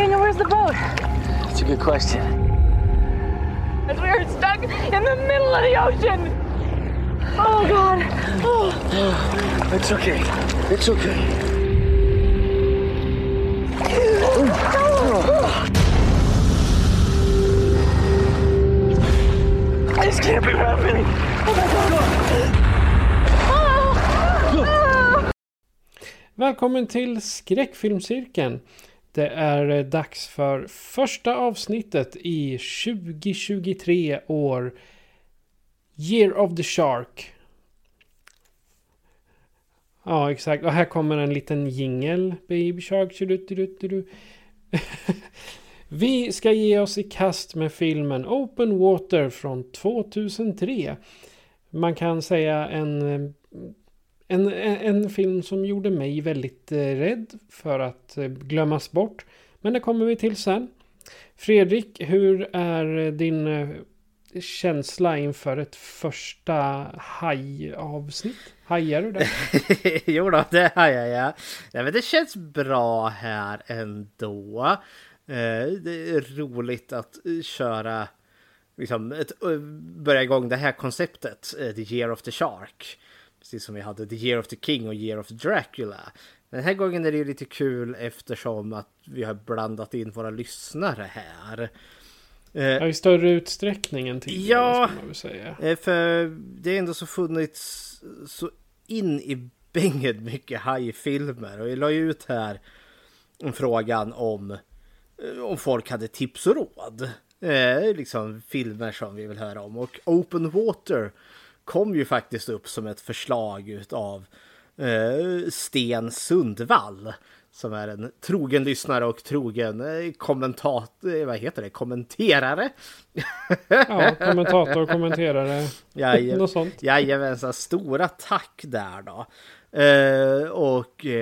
Daniel, where's the boat? That's a good question. We're stuck in the middle of the ocean. Oh God. Oh. It's okay. It's okay. This can't be happening. Oh, oh. Oh. Välkommen till Skräckfilmscirkeln. Det är eh, dags för första avsnittet i 2023 år Year of the Shark. Ja, exakt. Och här kommer en liten jingel. Baby Shark. Vi ska ge oss i kast med filmen Open Water från 2003. Man kan säga en eh, en, en film som gjorde mig väldigt eh, rädd för att eh, glömmas bort. Men det kommer vi till sen. Fredrik, hur är eh, din känsla inför ett första hajavsnitt? Hajar du det? jo då, det hajar jag. Nej, men det känns bra här ändå. Det är roligt att köra, liksom, ett, börja igång det här konceptet, The Year of the Shark. Precis som vi hade The Year of the King och Year of Dracula. Den här gången är det lite kul eftersom att vi har blandat in våra lyssnare här. Ja, i större utsträckning än tidigare ja, ska man väl säga. Eh, för det är ändå så funnits så in i bänget mycket hajfilmer. Och jag la ju ut här frågan om eh, om folk hade tips och råd. Eh, liksom filmer som vi vill höra om. Och Open Water kom ju faktiskt upp som ett förslag av eh, Sten Sundvall. Som är en trogen lyssnare och trogen eh, kommentator, eh, vad heter det, kommenterare? Ja, kommentator, kommenterare, Jajamän, något sånt. Jajamensan, stora tack där då. Uh, och uh,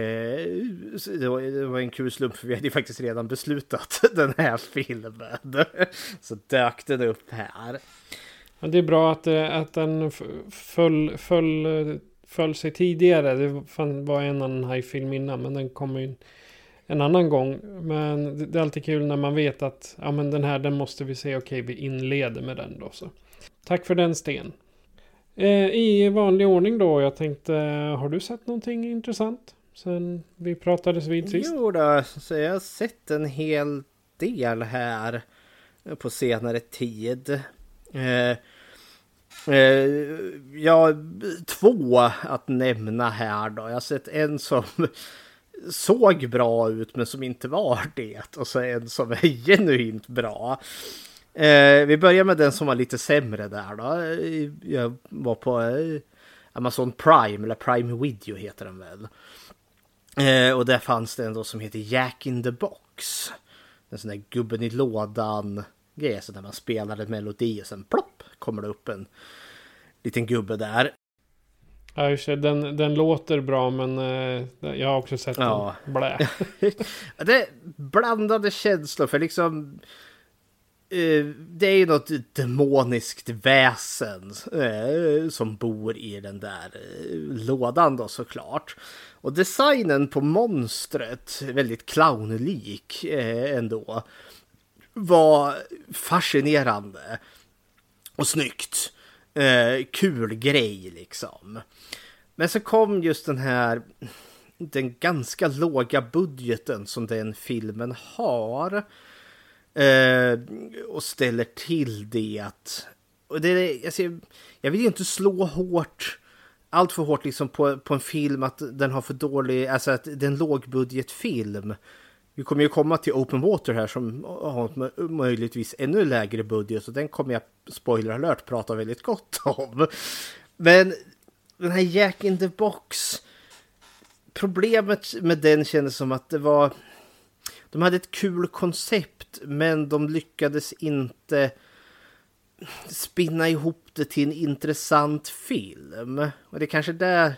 det, var, det, var, en kul slump för vi hade faktiskt redan beslutat den här filmen. Så dök den upp här. Ja, det är bra att, eh, att den föll, föll, föll sig tidigare. Det var en annan hajfilm innan men den kommer ju en annan gång. Men det är alltid kul när man vet att ja, men den här den måste vi se. Okej, vi inleder med den då. Så. Tack för den Sten. Eh, I vanlig ordning då. Jag tänkte, har du sett någonting intressant? Sen vi pratades vid sist. Jo då, så jag har sett en hel del här på senare tid. Eh, eh, ja, två att nämna här då. Jag har sett en som såg bra ut men som inte var det. Och så en som är genuint bra. Eh, vi börjar med den som var lite sämre där då. Eh, jag var på eh, Amazon Prime, eller Prime Video heter den väl. Eh, och där fanns det en då som heter Jack in the Box. En sån där gubben i lådan grej. Så när man spelar en melodi och sen plopp kommer det upp en liten gubbe där. Ja, just det. Den, den låter bra men eh, jag har också sett ja. den. Blä. det är blandade känslor för liksom eh, det är ju något demoniskt väsen eh, som bor i den där eh, lådan då såklart. Och designen på monstret, väldigt clownlik ändå var fascinerande och snyggt. Eh, kul grej liksom. Men så kom just den här den ganska låga budgeten som den filmen har. Eh, och ställer till det. Och det alltså, jag vill ju inte slå hårt allt för hårt liksom på, på en film att den har för dålig, alltså att det är en lågbudgetfilm. Vi kommer ju komma till Open Water här som har möjligtvis ännu lägre budget och den kommer jag, spoiler alert, prata väldigt gott om. Men den här Jack in the Box, problemet med den kändes som att det var... De hade ett kul koncept men de lyckades inte spinna ihop det till en intressant film. Och det är kanske där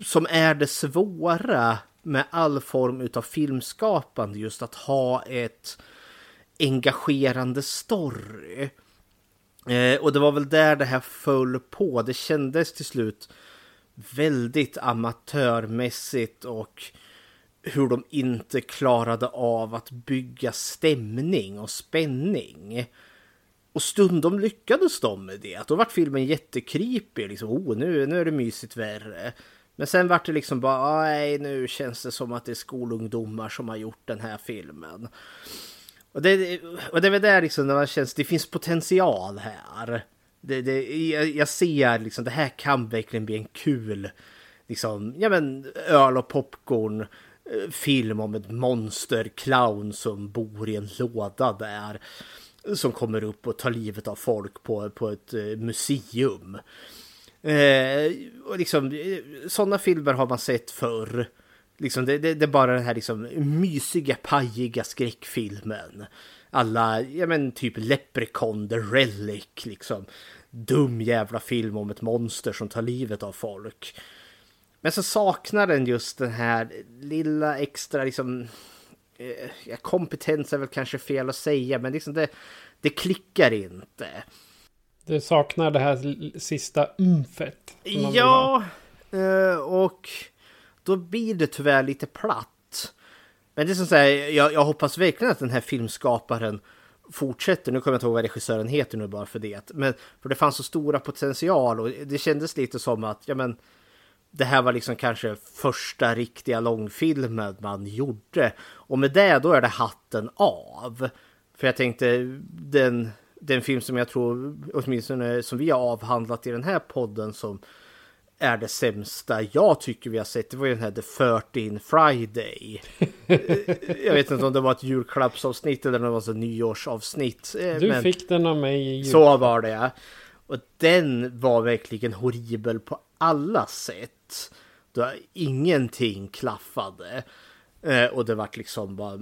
som är det svåra med all form av filmskapande just att ha ett engagerande story. Eh, och det var väl där det här föll på. Det kändes till slut väldigt amatörmässigt och hur de inte klarade av att bygga stämning och spänning. Och stundom lyckades de med det. Då vart filmen jättekripig, Liksom, oh, nu, nu är det mysigt värre. Men sen vart det liksom bara, nej, nu känns det som att det är skolungdomar som har gjort den här filmen. Och det, och det är väl där liksom när man känns, det finns potential här. Det, det, jag, jag ser liksom, det här kan verkligen bli en kul, liksom, ja men öl och popcorn eh, film om ett monster clown som bor i en låda där. Som kommer upp och tar livet av folk på, på ett eh, museum. Eh, och liksom, eh, sådana filmer har man sett förr. Liksom, det, det, det, är bara den här liksom, mysiga, pajiga skräckfilmen. Alla, ja men typ Leprechaun, The Relic, liksom. Dum jävla film om ett monster som tar livet av folk. Men så saknar den just den här lilla extra, liksom... Eh, kompetens är väl kanske fel att säga, men liksom det, det klickar inte. Det saknar det här sista umfet. Ja, eh, och då blir det tyvärr lite platt. Men det är som säger, jag, jag hoppas verkligen att den här filmskaparen fortsätter. Nu kommer jag inte ihåg vad regissören heter nu bara för det. Men för det fanns så stora potential och det kändes lite som att, ja men det här var liksom kanske första riktiga långfilmen man gjorde. Och med det då är det hatten av. För jag tänkte den, den film som jag tror, åtminstone som vi har avhandlat i den här podden som är det sämsta jag tycker vi har sett. Det var ju den här The 13 Friday. jag vet inte om det var ett julklappsavsnitt eller om det var ett nyårsavsnitt. Eh, du men fick den av mig i jul. Så var det ja. Och den var verkligen horribel på alla sätt. Då ingenting klaffade. Eh, och det vart liksom bara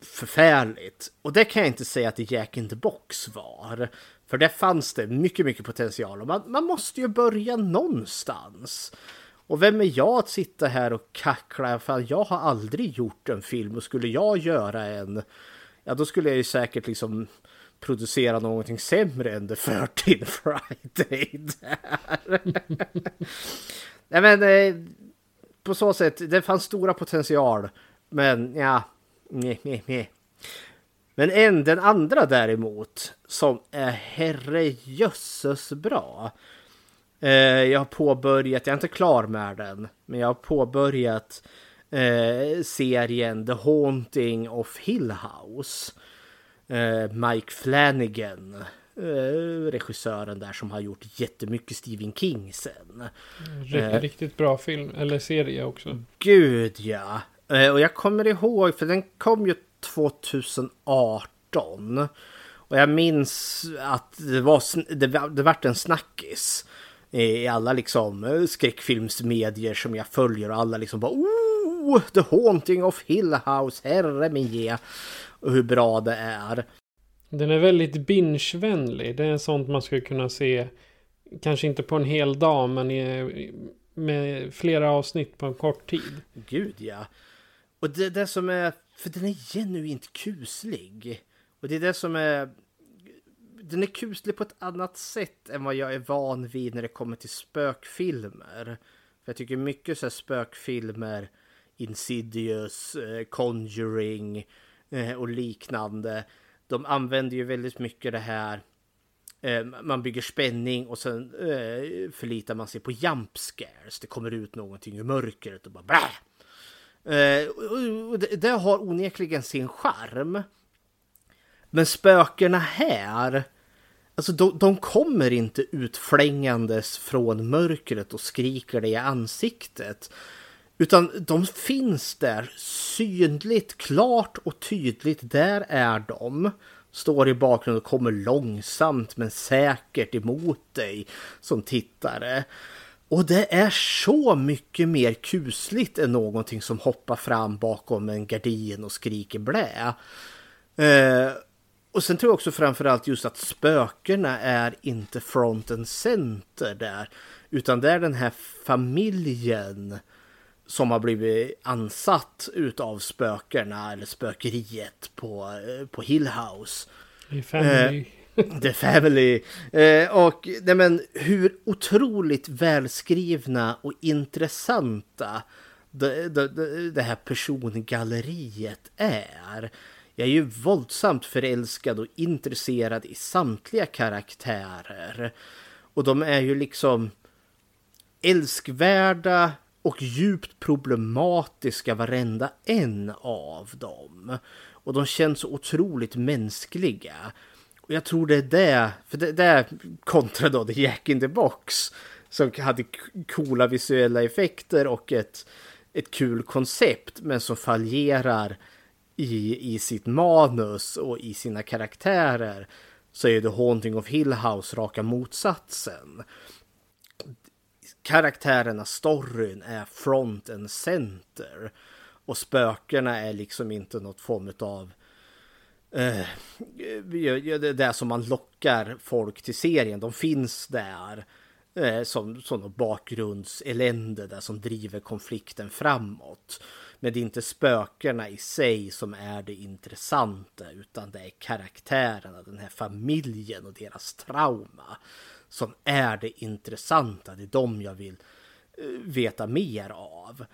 förfärligt. Och det kan jag inte säga att Jack in the Box var. För där fanns det mycket, mycket potential. Och man, man måste ju börja någonstans. Och vem är jag att sitta här och kackla? För jag har aldrig gjort en film och skulle jag göra en, ja då skulle jag ju säkert liksom producera någonting sämre än The 13 Friday. Nej men eh, på så sätt, det fanns stora potential. Men ja, nej, nej, nej. Men en, den andra däremot, som är herrejösses bra. Eh, jag har påbörjat, jag är inte klar med den, men jag har påbörjat eh, serien The Haunting of Hill House. Eh, Mike Flanagan, eh, regissören där som har gjort jättemycket Stephen King sen. Riktigt, riktigt bra film, eller serie också. Gud ja. Eh, och jag kommer ihåg, för den kom ju 2018. Och jag minns att det var, det, det vart en snackis i alla liksom eh, skräckfilmsmedier som jag följer och alla liksom bara oh, The Haunting of Hill House, herre min ge. Och hur bra det är. Den är väldigt binge-vänlig. Det är sånt man skulle kunna se, kanske inte på en hel dag, men i, med flera avsnitt på en kort tid. Gud ja. Och det, det som är för den är genuint kuslig. Och det är det som är... Den är kuslig på ett annat sätt än vad jag är van vid när det kommer till spökfilmer. För jag tycker mycket så här spökfilmer, Insidious, eh, Conjuring eh, och liknande. De använder ju väldigt mycket det här eh, man bygger spänning och sen förlitar man sig på jump scares. Det kommer ut någonting ur mörkret och bara Bäh! Eh, det, det har onekligen sin charm. Men spökena här, alltså de, de kommer inte utflängandes från mörkret och skriker det i ansiktet. Utan de finns där synligt, klart och tydligt. Där är de. Står i bakgrunden och kommer långsamt men säkert emot dig som tittare. Och det är så mycket mer kusligt än någonting som hoppar fram bakom en gardin och skriker blä. Eh, och sen tror jag också framförallt just att spökena är inte front and center där. Utan det är den här familjen som har blivit ansatt utav spökena eller spökeriet på, eh, på Hill House. Family. Eh, The Family. Eh, och nej men, hur otroligt välskrivna och intressanta det, det, det här persongalleriet är. Jag är ju våldsamt förälskad och intresserad i samtliga karaktärer. Och de är ju liksom älskvärda och djupt problematiska varenda en av dem. Och de känns så otroligt mänskliga. Och jag tror det är det, för det, det kontra då The Jack in the Box som hade coola visuella effekter och ett, ett kul koncept men som fallerar i, i sitt manus och i sina karaktärer så är The Haunting of Hill House raka motsatsen. Karaktärerna, storyn är front and center. Och spökena är liksom inte något form av eh, eh det som man lockar folk till serien. De finns där eh, som, som något bakgrundselände där som driver konflikten framåt. Men det är inte spökena i sig som är det intressanta utan det är karaktärerna, den här familjen och deras trauma som är det intressanta. Det är de jag vill eh, veta mer av.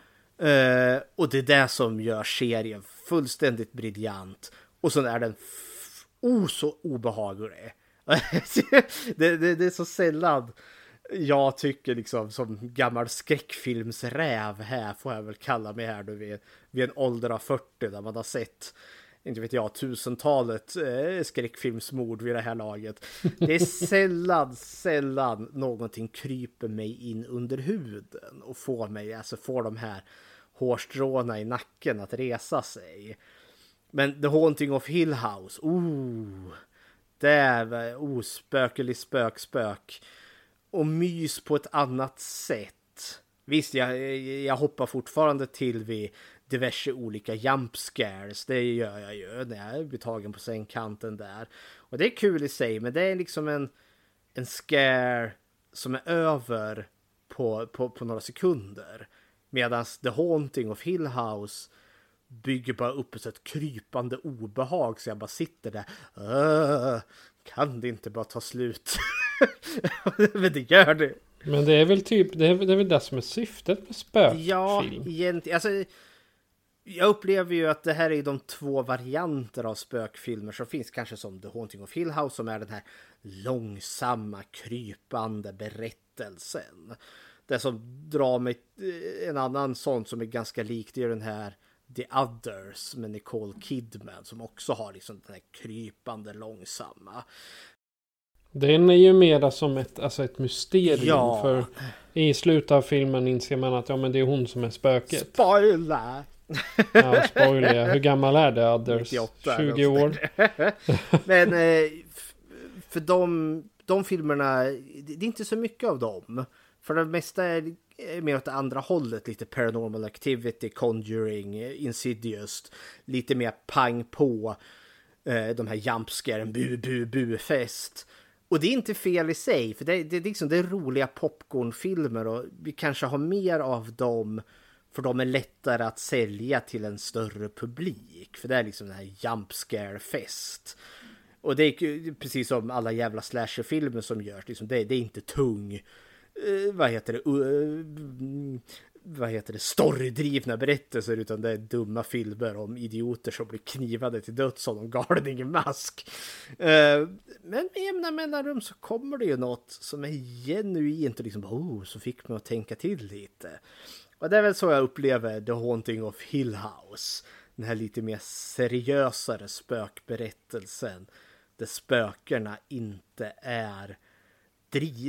Eh, och det är det som gör serien fullständigt briljant. Och sen är den oh, så obehaglig. det, det, det, är så sällan jag tycker liksom som gammal skräckfilmsräv här får jag väl kalla mig här nu vid, vid en ålder av 40 där man har sett inte vet jag, tusentalet eh, skräckfilmsmord vid det här laget. Det är sällan, sällan någonting kryper mig in under huden och får mig, alltså får de här hårstråna i nacken att resa sig. Men The Haunting of Hill House, oh, det var oh, spökelig spök, spök. Och mys på ett annat sätt. Visst, jag, jag hoppar fortfarande till vid diverse olika jump scares. Det gör jag ju när jag blir tagen på sängkanten där. Och det är kul i sig, men det är liksom en, en scare som är över på, på, på några sekunder. Medan The Haunting of Hill House bygger bara upp ett krypande obehag så jag bara sitter där. Öh, kan det inte bara ta slut? Men det gör det. Men det är väl typ, det är, det är väl det som är syftet med spökfilm? Ja, egentligen. Alltså, jag upplever ju att det här är de två varianter av spökfilmer som finns. Kanske som The Haunting of Hill House som är den här långsamma, krypande berättelsen. Det som drar mig, eh, en annan sån som är ganska lik, det är den här The Others med Nicole Kidman som också har liksom den här krypande långsamma. Den är ju mera som ett, alltså ett mysterium. Ja. För i slutet av filmen inser man att ja, men det är hon som är spöket. Spoiler! Ja, spoiler. Hur gammal är det Others? 98 20 år? Men eh, för de, de filmerna, det är inte så mycket av dem. För det mesta är Eh, mer åt det andra hållet. Lite paranormal activity, conjuring, eh, Insidious. Lite mer pang på. Eh, de här jumpscaren, bu, bu, bu, fest. Och det är inte fel i sig, för det, det, det, liksom, det är roliga popcornfilmer och vi kanske har mer av dem för de är lättare att sälja till en större publik. För det är liksom den här jump scare fest. Och det är precis som alla jävla slasherfilmer som görs. Liksom det, det är inte tung, eh, vad heter det, uh, vad heter det, storydrivna berättelser utan det är dumma filmer om idioter som blir knivade till döds av någon galning i mask. Eh, men med jämna mellanrum så kommer det ju något som är genuint och liksom, oh, så fick man att tänka till lite. Och det är väl så jag upplever The Haunting of Hill House. Den här lite mer seriösare spökberättelsen. Där spökena inte är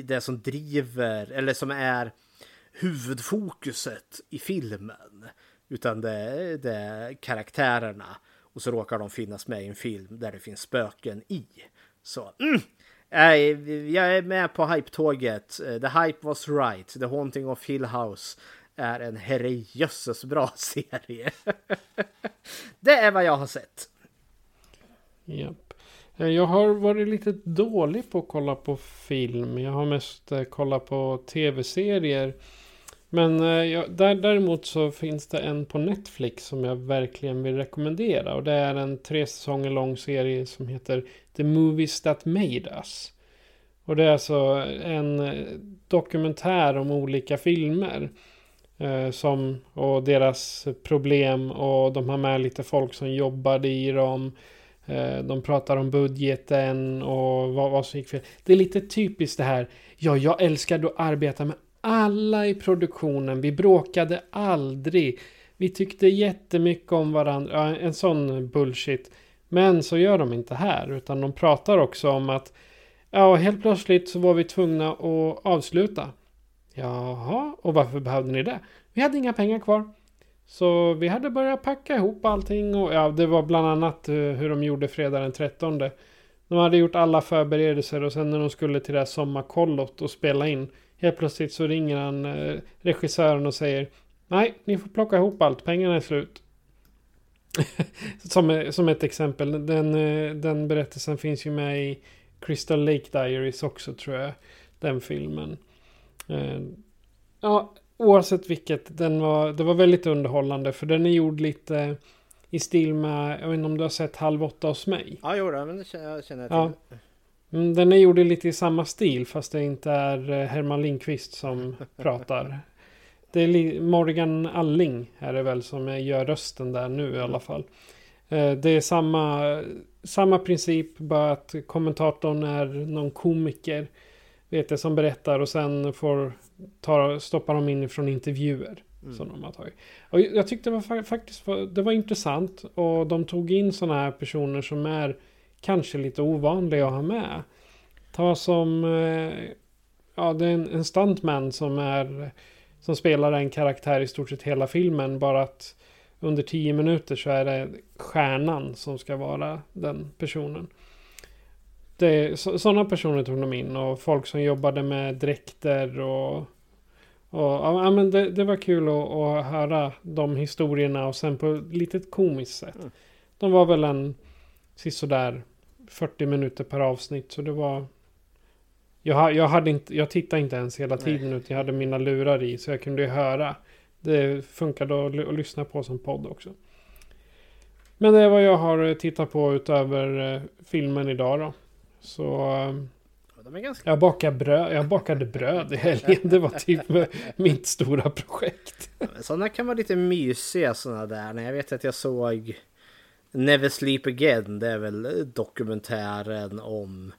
det som driver, eller som är huvudfokuset i filmen. Utan det, det är karaktärerna. Och så råkar de finnas med i en film där det finns spöken i. Så, mm, jag är med på hype-tåget. The hype was right. The Haunting of Hill House är en herrejösses bra serie. det är vad jag har sett. Yep. Eh, jag har varit lite dålig på att kolla på film. Jag har mest eh, kollat på tv-serier. Men eh, jag, där, däremot så finns det en på Netflix som jag verkligen vill rekommendera. Och det är en tre säsonger lång serie som heter The Movies That Made Us. Och det är alltså en dokumentär om olika filmer. Eh, som, och deras problem och de har med lite folk som jobbade i dem. Eh, de pratar om budgeten och vad, vad som gick fel. Det är lite typiskt det här. Ja, jag älskade att arbeta med alla i produktionen. Vi bråkade aldrig. Vi tyckte jättemycket om varandra. Ja, en sån bullshit. Men så gör de inte här. Utan de pratar också om att ja, helt plötsligt så var vi tvungna att avsluta. Jaha, och varför behövde ni det? Vi hade inga pengar kvar. Så vi hade börjat packa ihop allting och ja, det var bland annat eh, hur de gjorde fredag den 13. De hade gjort alla förberedelser och sen när de skulle till det här sommarkollot och spela in. Helt plötsligt så ringer han eh, regissören och säger Nej, ni får plocka ihop allt, pengarna är slut. som, eh, som ett exempel, den, den berättelsen finns ju med i Crystal Lake Diaries också tror jag. Den filmen. Ja, oavsett vilket, den var, det var väldigt underhållande. För den är gjord lite i stil med, jag vet inte om du har sett Halv åtta hos mig? Ja, jo, men det känner jag, till. Ja. Mm, den är gjord lite i samma stil fast det inte är eh, Herman Lindqvist som pratar. Det är Morgan Alling är det väl som gör rösten där nu i alla fall. Eh, det är samma, samma princip, bara att kommentatorn är någon komiker. Vet jag, som berättar och sen får tar, stoppar de in från intervjuer. Mm. Som de har tagit. Och jag tyckte det var faktiskt det var intressant. Och de tog in sådana här personer som är kanske lite ovanliga att ha med. Ta som eh, ja, det är en, en stuntman som är som spelar en karaktär i stort sett hela filmen. Bara att under tio minuter så är det stjärnan som ska vara den personen. Sådana personer tog de in och folk som jobbade med dräkter och och, ja, men det, det var kul att, att, höra de historierna och sen på ett litet komiskt sätt. Mm. De var väl en sådär 40 minuter per avsnitt så det var jag, jag, hade inte, jag tittade inte ens hela tiden Nej. utan jag hade mina lurar i så jag kunde höra. Det funkade att, att lyssna på som podd också. Men det är vad jag har tittat på utöver eh, filmen idag då. Så ehm, de är ganska... jag, bakade bröd, jag bakade bröd i helgen. Det var typ mitt stora projekt. Sådana kan vara lite mysiga sådana där. Jag vet att jag såg Never Sleep Again. Det är väl dokumentären om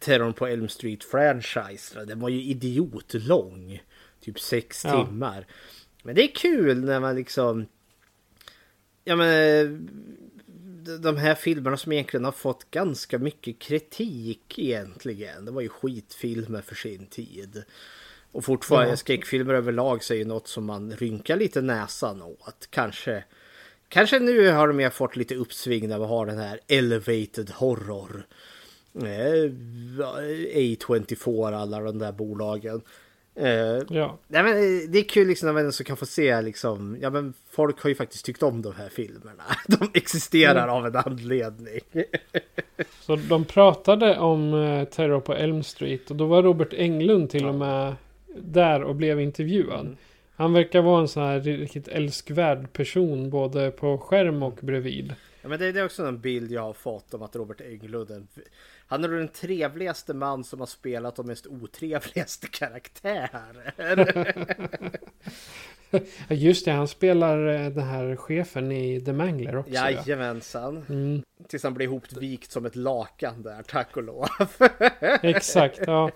terrorn på Elm Street franchise. Den var ju idiotlång. Typ sex ja. timmar. Men det är kul när man liksom... Ja men de här filmerna som egentligen har fått ganska mycket kritik egentligen. Det var ju skitfilmer för sin tid. Och fortfarande ja. skräckfilmer överlag så är ju något som man rynkar lite näsan åt. Kanske, kanske nu har de fått lite uppsving när vi har den här elevated horror. Eh, A24, alla de där bolagen. Uh, ja. Nej, men eh, det är kul liksom när man så kan få se liksom, ja men folk har ju faktiskt tyckt om de här filmerna. De existerar mm. av en anledning. så de pratade om uh, Terror på Elm Street och då var Robert Englund till ja. och med där och blev intervjuad. Mm. Han verkar vara en sån här riktigt älskvärd person både på skärm och bredvid. Ja, men det, det är också en bild jag har fått om att Robert Englund han är den trevligaste man som har spelat de mest otrevligaste karaktärer. Just det, han spelar eh, den här chefen i The Mangler också. Jajamensan. Ja. Mm. Tills han blir ihopvikt som ett lakan där, tack och lov. Exakt, ja.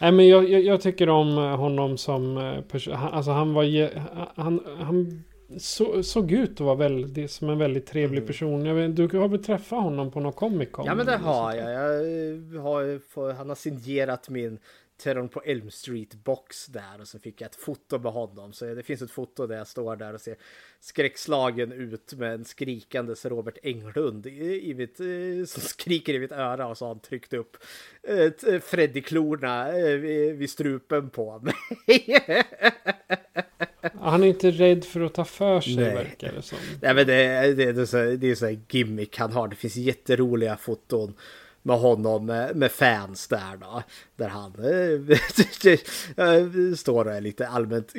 Nej, men jag, jag, jag, tycker om honom som eh, person. Alltså han var... Han, han så, såg ut att vara väldigt, som en väldigt trevlig mm. person. Jag vet, du har väl träffat honom på någon Comic Con? Ja men det har jag. jag har, han har signerat min Terrorn på Elm Street box där och så fick jag ett foto med honom. Så det finns ett foto där jag står där och ser skräckslagen ut med en skrikandes Robert Englund i, i mitt, eh, som skriker i mitt öra och så har han tryckt upp eh, Freddy-klorna eh, vid strupen på mig. Han är inte rädd för att ta för sig Nej. verkar det som. Nej men det, det, det, är så, det är så gimmick han har. Det finns jätteroliga foton med honom med, fans där då. Där han äh, står och är lite allmänt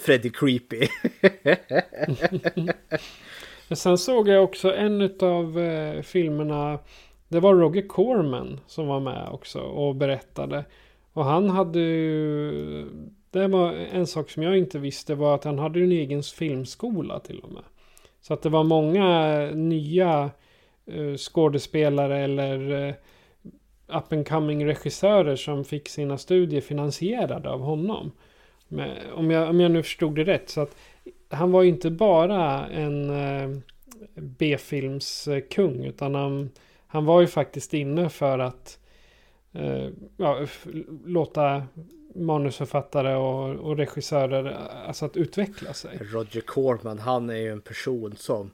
Freddy creepy. Men sen såg jag också en av eh, filmerna. Det var Roger Corman som var med också och berättade. Och han hade ju det var en sak som jag inte visste var att han hade en egen filmskola till och med. Så att det var många eh, nya uh, skådespelare eller uh, up and coming regissörer som fick sina studier finansierade av honom. Men, om, jag, om jag nu förstod det rätt. Så att han var ju inte bara en uh, B-filmskung utan han, han var ju faktiskt inne för att uh, ja, låta manusförfattare och, och regissörer alltså att utveckla sig. Roger Corman, han är ju en person som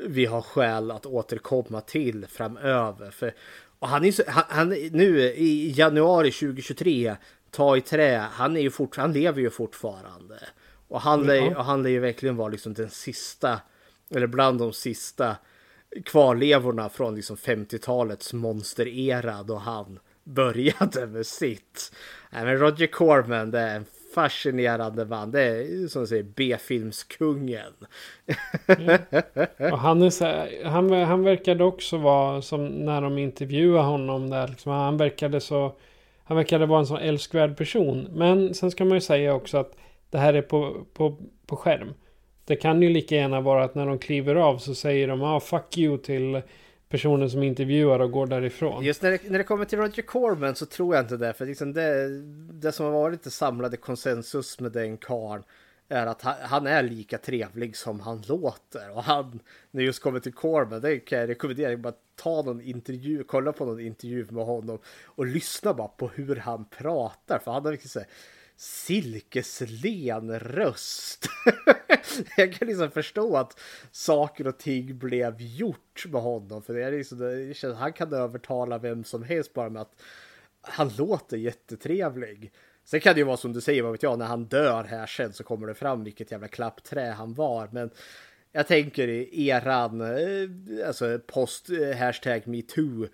vi har skäl att återkomma till framöver. För, och han är så, han, han, nu i januari 2023, ta i trä, han, är ju fort, han lever ju fortfarande. Och han, ja. lär, och han lär ju verkligen vara liksom den sista, eller bland de sista kvarlevorna från liksom 50-talets monsterera då han började med sitt. Nej, men Roger Corman, det är en fascinerande man. Det är som säger B-filmskungen. Mm. Och han, är så här, han, han verkade också vara som när de intervjuade honom där. Liksom, han verkade så. Han verkade vara en så älskvärd person. Men sen ska man ju säga också att det här är på, på, på skärm. Det kan ju lika gärna vara att när de kliver av så säger de ah, fuck you till personen som intervjuar och går därifrån. Just när det, när det kommer till Roger Corman så tror jag inte det. För liksom det, det som har varit det samlade konsensus med den karn är att han, han, är lika trevlig som han låter. Och han, när det just kommer till Corman, det kan jag rekommendera. Bara ta någon intervju, kolla på någon intervju med honom och lyssna bara på hur han pratar. För han har liksom så silkeslen röst. jag kan liksom förstå att saker och ting blev gjort med honom. För det är liksom, det känns, han kan övertala vem som helst bara med att han låter jättetrevlig. Sen kan det ju vara som du säger, vad vet jag, när han dör här sen så kommer det fram vilket jävla klappträ han var. Men jag tänker i eran, eh, alltså post-hashtag eh, metoo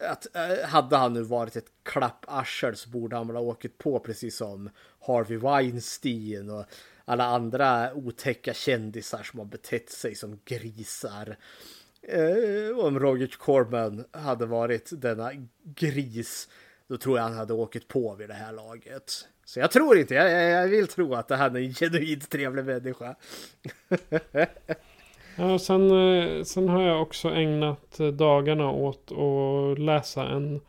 att eh, hade han nu varit ett klapparsel så borde han väl ha åkt på precis som Harvey Weinstein och alla andra otäcka kändisar som har betett sig som grisar. Eh, om Roger Corman hade varit denna gris då tror jag han hade åkt på vid det här laget. Så jag tror inte, jag, jag vill tro att det här är en genuint trevlig människa. Ja, sen, eh, sen har jag också ägnat eh, dagarna åt att läsa en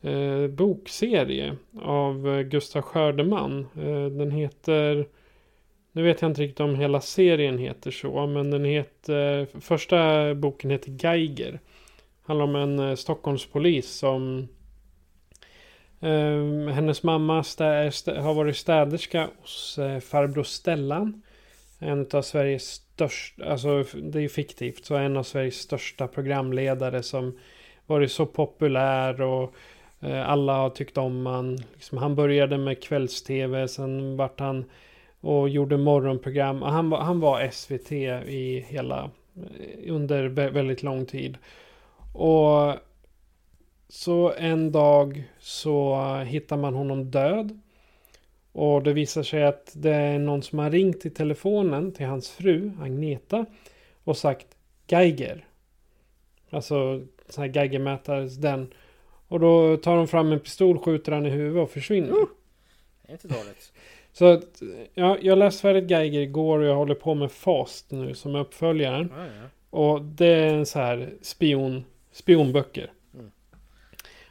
eh, bokserie av Gustaf Gustav Skördeman. Eh, den heter, nu vet jag inte riktigt om hela serien heter så, men den heter, första boken heter Geiger. Handlar om en eh, Stockholmspolis som eh, hennes mamma stä, stä, har varit städerska hos eh, farbror Stellan. En av Sveriges största, alltså det är ju fiktivt, så en av Sveriges största programledare som varit så populär och eh, alla har tyckt om han. Liksom, han började med kvälls-tv, sen vart han och gjorde morgonprogram. Och han, var, han var SVT i hela, eh, under väldigt lång tid. Och så en dag så hittar man honom död. Och det visar sig att det är någon som har ringt i telefonen till hans fru Agneta. Och sagt Geiger. Alltså sån här Geigermätare, den. Och då tar de fram en pistol, skjuter han i huvudet och försvinner. Uh, det är inte dåligt. Så att, ja, jag läste färdigt Geiger igår och jag håller på med Fast nu som uppföljaren. Ah, ja. Och det är en så här spion, spionböcker.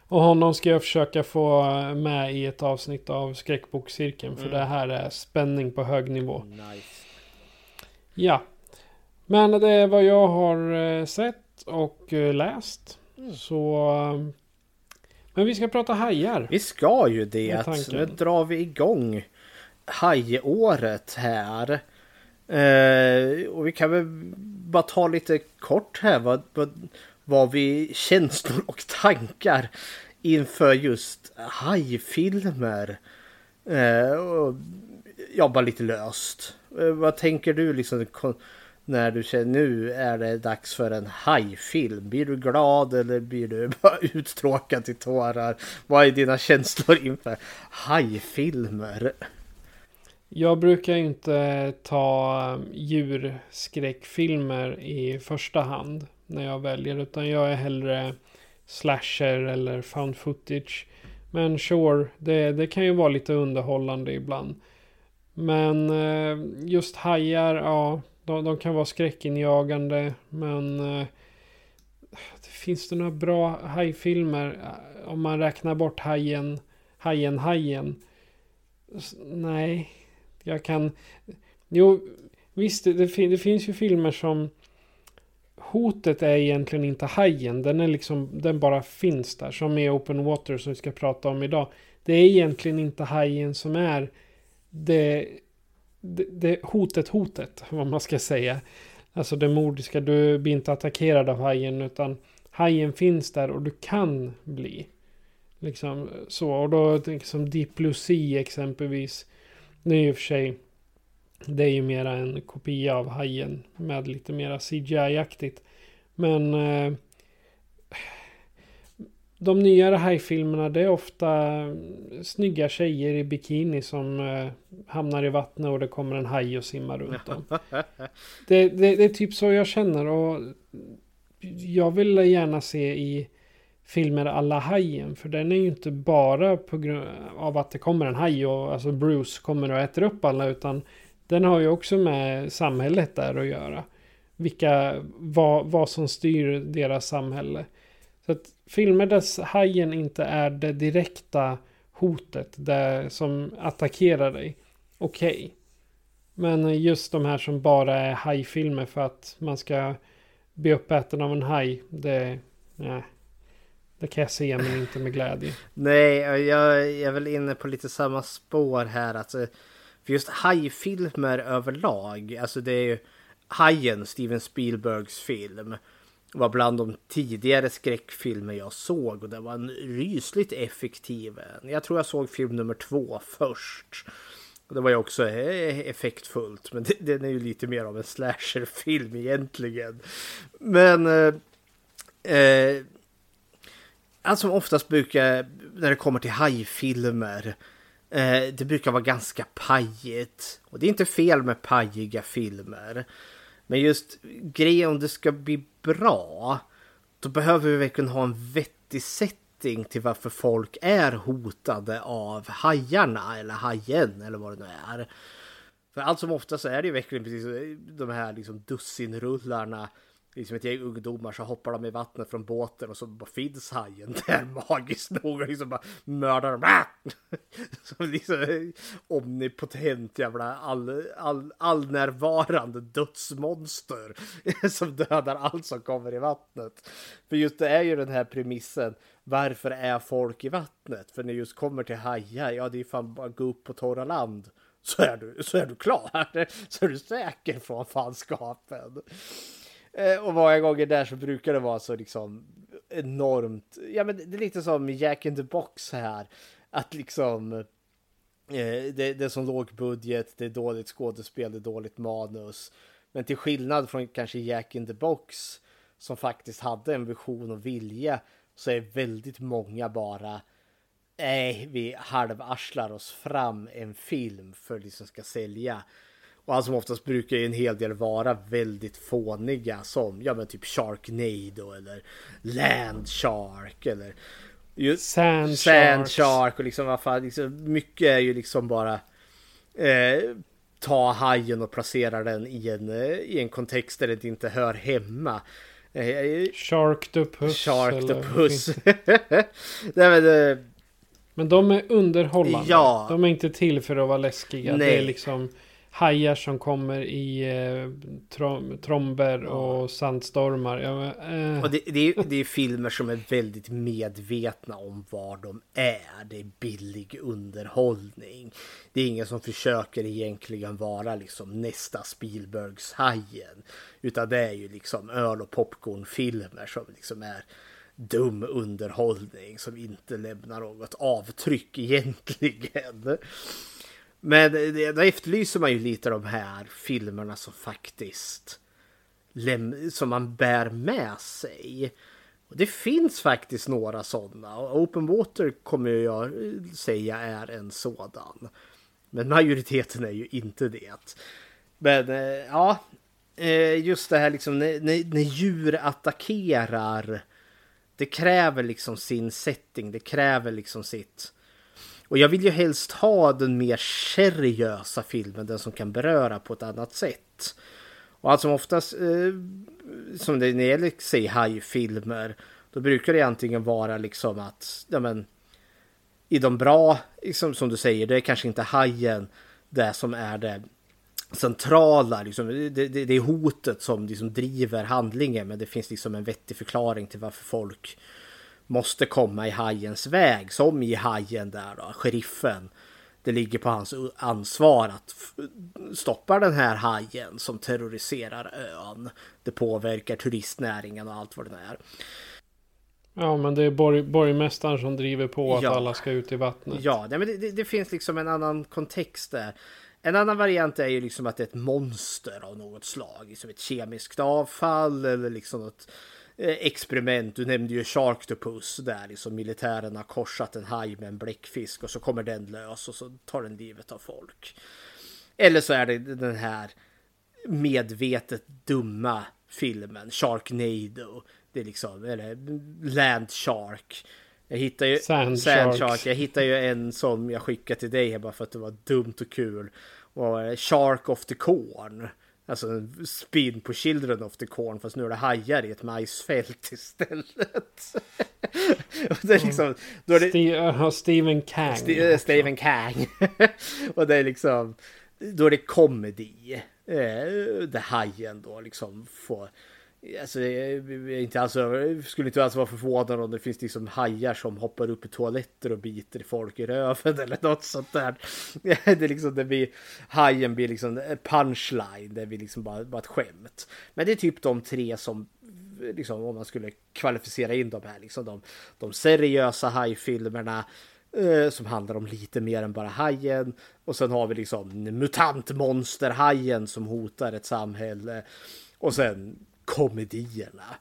Och honom ska jag försöka få med i ett avsnitt av skräckbokcirkeln. För mm. det här är spänning på hög nivå. Nice. Ja. Men det är vad jag har eh, sett och eh, läst. Mm. Så... Eh, men vi ska prata hajar. Vi ska ju det. Nu drar vi igång hajåret här. Eh, och vi kan väl bara ta lite kort här. Vad, vad, vad vi känslor och tankar inför just hajfilmer. Eh, och jobba lite löst. Eh, vad tänker du liksom när du känner nu är det dags för en hajfilm? Blir du glad eller blir du bara uttråkad till tårar? Vad är dina känslor inför hajfilmer? Jag brukar inte ta eh, djurskräckfilmer i första hand när jag väljer. Utan jag är hellre slasher eller found footage. Men sure, det, det kan ju vara lite underhållande ibland. Men eh, just hajar, ja, de, de kan vara skräckinjagande. Men eh, finns det några bra hajfilmer? Eh, om man räknar bort hajen, hajen, hajen. Nej, jag kan... Jo, visst, det, det finns ju filmer som... Hotet är egentligen inte hajen. Den är liksom, den bara finns där. Som i Open Water som vi ska prata om idag. Det är egentligen inte hajen som är det, det, det hotet, hotet, vad man ska säga. Alltså det mordiska, du blir inte attackerad av hajen utan hajen finns där och du kan bli. Liksom så, och då liksom Deep Blue Sea exempelvis. Det är ju för sig, det är ju mera en kopia av hajen med lite mera CGI-aktigt. Men eh, de nyare hajfilmerna det är ofta snygga tjejer i bikini som eh, hamnar i vattnet och det kommer en haj och simmar runt dem. Det, det, det är typ så jag känner och jag vill gärna se i filmer alla hajen. För den är ju inte bara på grund av att det kommer en haj och alltså Bruce kommer och äter upp alla. Utan den har ju också med samhället där att göra. Vilka, vad, vad som styr deras samhälle. Så att filmer där hajen inte är det direkta hotet där, som attackerar dig. Okej. Men just de här som bara är hajfilmer för att man ska bli uppäten av en haj. Det, nej. Det kan jag se men inte med glädje. Nej, jag, jag är väl inne på lite samma spår här. Alltså, för just hajfilmer överlag. Alltså det är ju Hajen, Steven Spielbergs film. Var bland de tidigare skräckfilmer jag såg. Och det var en rysligt effektiv en. Jag tror jag såg film nummer två först. Det var ju också eh, effektfullt. Men den är ju lite mer av en slasherfilm egentligen. Men... Eh, eh, allt som oftast brukar, när det kommer till hajfilmer, eh, det brukar vara ganska pajigt. Och det är inte fel med pajiga filmer. Men just grejen om det ska bli bra, då behöver vi verkligen ha en vettig setting till varför folk är hotade av hajarna eller hajen eller vad det nu är. För allt som oftast så är det ju verkligen precis de här liksom dussinrullarna liksom ett gäng ungdomar så hoppar de i vattnet från båten och så bara finns hajen där magiskt nog och liksom bara mördar dem. Ah! Som liksom eh, omnipotent jävla all, all, allnärvarande dödsmonster som dödar allt som kommer i vattnet. För just det är ju den här premissen. Varför är folk i vattnet? För när just kommer till hajar, ja det är fan bara gå upp på torra land. Så är du, så är du klar. Så är du säker från fanskapen. Eh, och många gånger där så brukar det vara så liksom enormt. Ja, men det är lite som Jack in the Box här. Att liksom eh, det, det är som låg budget, det är dåligt skådespel, det är dåligt manus. Men till skillnad från kanske Jack in the Box som faktiskt hade en vision och vilja så är väldigt många bara nej, vi halvarslar oss fram en film för att liksom ska sälja. Och allt som oftast brukar ju en hel del vara väldigt fåniga som ja men typ Sharknado eller Land Shark eller just Sand, Sand Shark och liksom vad fan, liksom, mycket är ju liksom bara eh, ta hajen och placera den i en, i en kontext där det inte hör hemma. Eh, Sharktopus. Sharktopus. Nej, men, eh, men de är underhållande. Ja. De är inte till för att vara läskiga. Nej. Det är liksom hajar som kommer i eh, trom tromber och sandstormar. Ja, eh. och det, det, är, det är filmer som är väldigt medvetna om var de är. Det är billig underhållning. Det är ingen som försöker egentligen vara liksom nästa Spielbergs Hajen. Utan det är ju liksom öl och popcornfilmer som liksom är dum underhållning som inte lämnar något avtryck egentligen. Men då efterlyser man ju lite de här filmerna som faktiskt som man bär med sig. Och det finns faktiskt några sådana. Open Water kommer jag eh, säga är en sådan. Men majoriteten är ju inte det. Men eh, ja, eh, just det här liksom när, när, när djur attackerar det kräver liksom sin setting, det kräver liksom sitt. Och jag vill ju helst ha den mer seriösa filmen, den som kan beröra på ett annat sätt. Och allt som oftast, eh, som det när det gäller säg hajfilmer, då brukar det antingen vara liksom att, ja men, i de bra, liksom, som du säger, det är kanske inte hajen det som är det centrala, liksom, det, det, det är hotet som liksom driver handlingen, men det finns liksom en vettig förklaring till varför folk måste komma i hajens väg, som i hajen där då, sheriffen. Det ligger på hans ansvar att stoppa den här hajen som terroriserar ön. Det påverkar turistnäringen och allt vad det är. Ja, men det är borg, borgmästaren som driver på att ja. alla ska ut i vattnet. Ja, men det, det, det, finns liksom en annan kontext där. En annan variant är ju liksom att det är ett monster av något slag, som ett kemiskt avfall eller liksom något experiment. Du nämnde ju Sharktopus där liksom militären har korsat en haj med en bläckfisk och så kommer den lös och så tar den livet av folk. Eller så är det den här medvetet dumma filmen Sharknado. Det är liksom, eller Land Shark. Jag hittar ju Sand, Sand Shark. Jag hittar ju en som jag skickade till dig bara för att det var dumt och kul. Och Shark of the Corn. Alltså spin på Children of the Corn fast nu är det hajar i ett majsfält istället. det är liksom, då är det, Steve, uh, Stephen Kang. St uh, Stephen Kang. och det är liksom, då är det komedi. Eh, där hajen då liksom får Alltså, inte alls, över, skulle inte alls vara förvånad om det finns liksom hajar som hoppar upp i toaletter och biter folk i röven eller något sånt där. Det är liksom, det blir, hajen blir liksom punchline, det blir liksom bara, bara ett skämt. Men det är typ de tre som, liksom om man skulle kvalificera in de här, liksom de, de seriösa hajfilmerna, eh, som handlar om lite mer än bara hajen. Och sen har vi liksom mutantmonsterhajen som hotar ett samhälle. Och sen komedierna.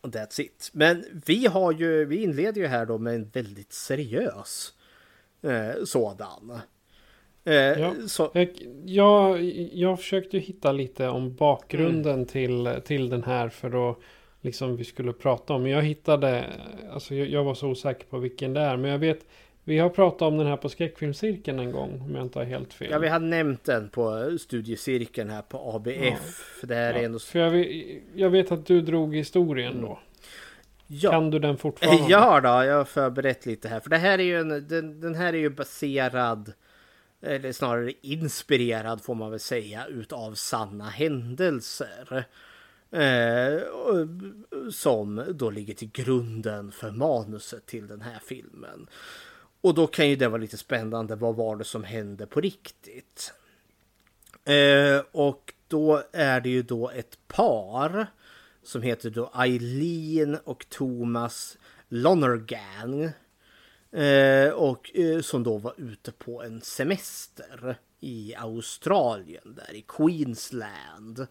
Och that's it. Men vi har ju, vi inleder ju här då med en väldigt seriös eh, sådan. Eh, ja, så. Jag, jag försökte hitta lite om bakgrunden mm. till, till den här för att liksom vi skulle prata om. Jag hittade, alltså jag, jag var så osäker på vilken det är. Men jag vet vi har pratat om den här på skräckfilmscirkeln en gång om jag inte har helt fel. Ja, vi har nämnt den på studiecirkeln här på ABF. Ja. För det här ja, är ändå... för jag, vet, jag vet att du drog historien då. Ja. Kan du den fortfarande? Ja då, jag har förberett lite här. För det här är ju en, den, den här är ju baserad eller snarare inspirerad får man väl säga utav sanna händelser. Eh, som då ligger till grunden för manuset till den här filmen. Och då kan ju det vara lite spännande. Vad var det som hände på riktigt? Eh, och då är det ju då ett par som heter då Eileen och Thomas Lonergan. Eh, och eh, som då var ute på en semester i Australien, där i Queensland.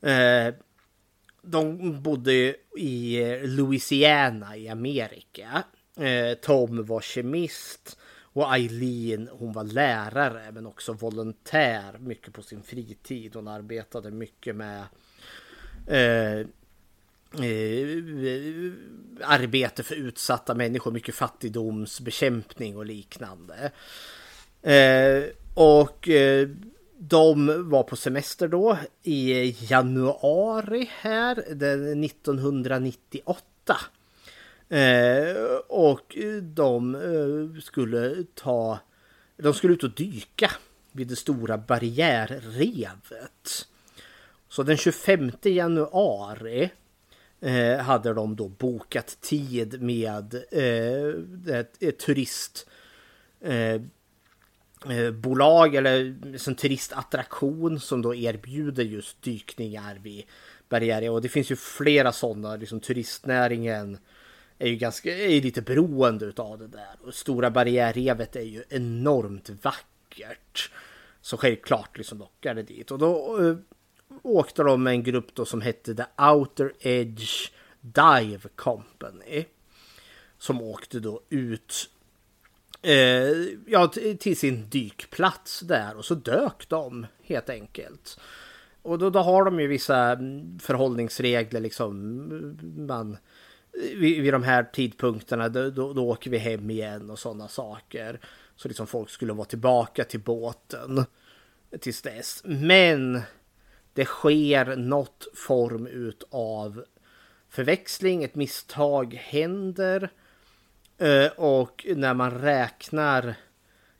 Eh, de bodde i eh, Louisiana i Amerika. Eh, Tom var kemist och Eileen hon var lärare men också volontär mycket på sin fritid. Hon arbetade mycket med eh, Eh, arbete för utsatta människor, mycket fattigdomsbekämpning och liknande. Eh, och eh, de var på semester då i januari här, den 1998. Eh, och de eh, skulle ta, de skulle ut och dyka vid det stora barriärrevet. Så den 25 januari eh, hade de då bokat tid med eh, ett, ett turist eh, eh bolag eller en turistattraktion som då erbjuder just dykningar vid barriärer. Och det finns ju flera sådana, liksom turistnäringen är ju ganska, är lite beroende av det där. Och Stora barriärrevet är ju enormt vackert. Så självklart liksom det dit. Och då uh, åkte de med en grupp då som hette The Outer Edge Dive Company. Som åkte då ut uh, ja, till sin dykplats där och så dök de helt enkelt. Och då, då har de ju vissa mm, förhållningsregler liksom. Man vid, vid de här tidpunkterna då, då, då åker vi hem igen och sådana saker. Så liksom folk skulle vara tillbaka till båten tills dess. Men det sker något form utav förväxling, ett misstag händer. Eh, och när man räknar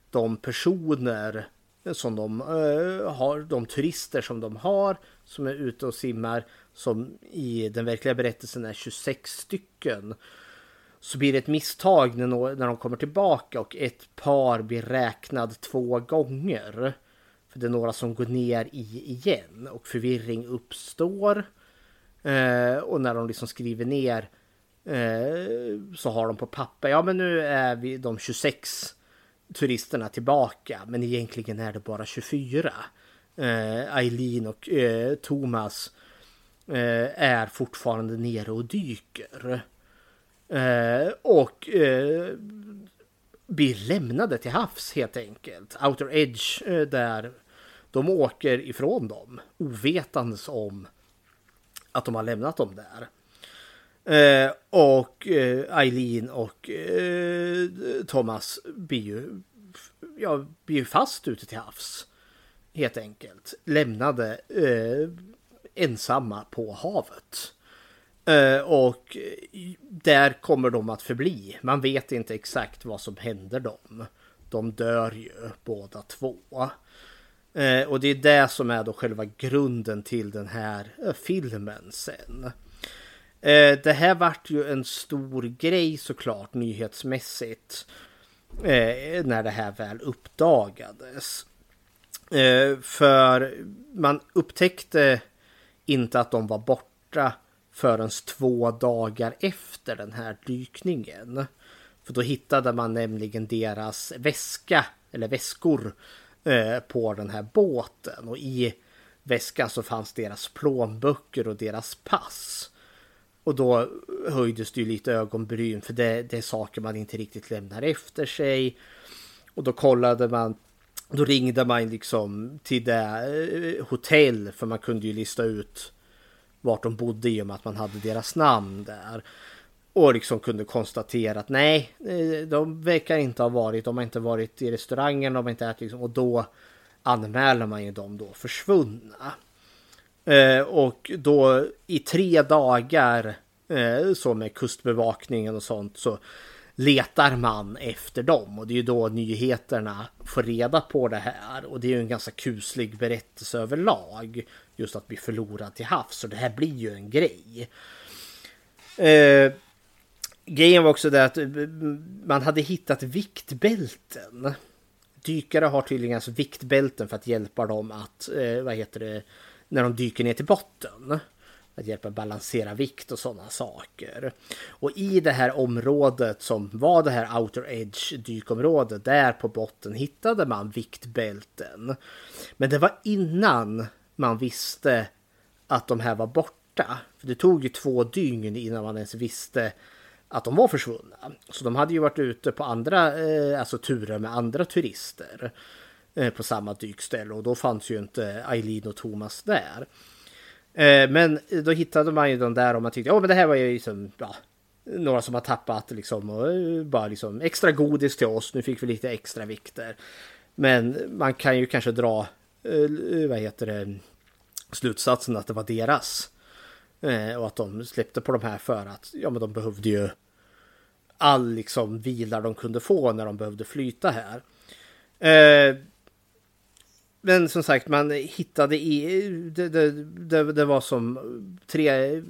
de personer som de eh, har, de turister som de har som är ute och simmar som i den verkliga berättelsen är 26 stycken. Så blir det ett misstag när, när de kommer tillbaka och ett par blir räknad två gånger. För det är några som går ner i igen och förvirring uppstår. Eh, och när de liksom skriver ner eh, så har de på papper, ja men nu är vi de 26 turisterna tillbaka. Men egentligen är det bara 24. Eh, Eileen och eh, Thomas eh, Eh, är fortfarande nere och dyker. Eh, och eh, blir lämnade till havs helt enkelt. Outer Edge där de åker ifrån dem ovetandes om att de har lämnat dem där. Eh, och eh, Eileen och eh, Thomas blir ju, ja, blir fast ute till havs. Helt enkelt. Lämnade eh, ensamma på havet. Eh, och där kommer de att förbli. Man vet inte exakt vad som händer dem. De dör ju båda två. Eh, och det är det som är då själva grunden till den här eh, filmen sen. Det här vart ju en stor grej såklart nyhetsmässigt. När det här väl uppdagades. För man upptäckte inte att de var borta förrän två dagar efter den här dykningen. För då hittade man nämligen deras väska eller väskor eh, på den här båten och i väskan så fanns deras plånböcker och deras pass. Och då höjdes det ju lite ögonbryn för det, det är saker man inte riktigt lämnar efter sig. Och då kollade man, då ringde man liksom till det eh, hotell för man kunde ju lista ut vart de bodde i och med att man hade deras namn där. Och liksom kunde konstatera att nej, eh, de verkar inte ha varit, de har inte varit i restaurangen, de har inte ätit liksom, och då anmäler man ju dem då försvunna. Eh, och då i tre dagar eh, så med kustbevakningen och sånt så letar man efter dem och det är ju då nyheterna får reda på det här och det är ju en ganska kuslig berättelse överlag just att bli förlorad till havs så det här blir ju en grej. Eh, grejen var också det att eh, man hade hittat viktbälten. Dykare har tydligen alltså viktbälten för att hjälpa dem att, eh, vad heter det, när de dyker ner till botten. Att hjälpa balansera vikt och sådana saker. Och i det här området som var det här Outer Edge dykområdet, där på botten hittade man viktbälten. Men det var innan man visste att de här var borta. För det tog ju två dygn innan man ens visste att de var försvunna. Så de hade ju varit ute på andra eh, alltså turer med andra turister. Eh, på samma dykställe och då fanns ju inte Eileen och Thomas där. Eh, men då hittade man ju de där och man tyckte, ja men det här var ju liksom, ja, några som har tappat liksom och eh, bara liksom extra godis till oss. Nu fick vi lite extra vikter. Men man kan ju kanske dra, eh, vad heter det, slutsatsen att det var deras. Och att de släppte på de här för att, ja men de behövde ju all liksom vila de kunde få när de behövde flyta här. Men som sagt, man hittade i... Det, det, det, det var som tre...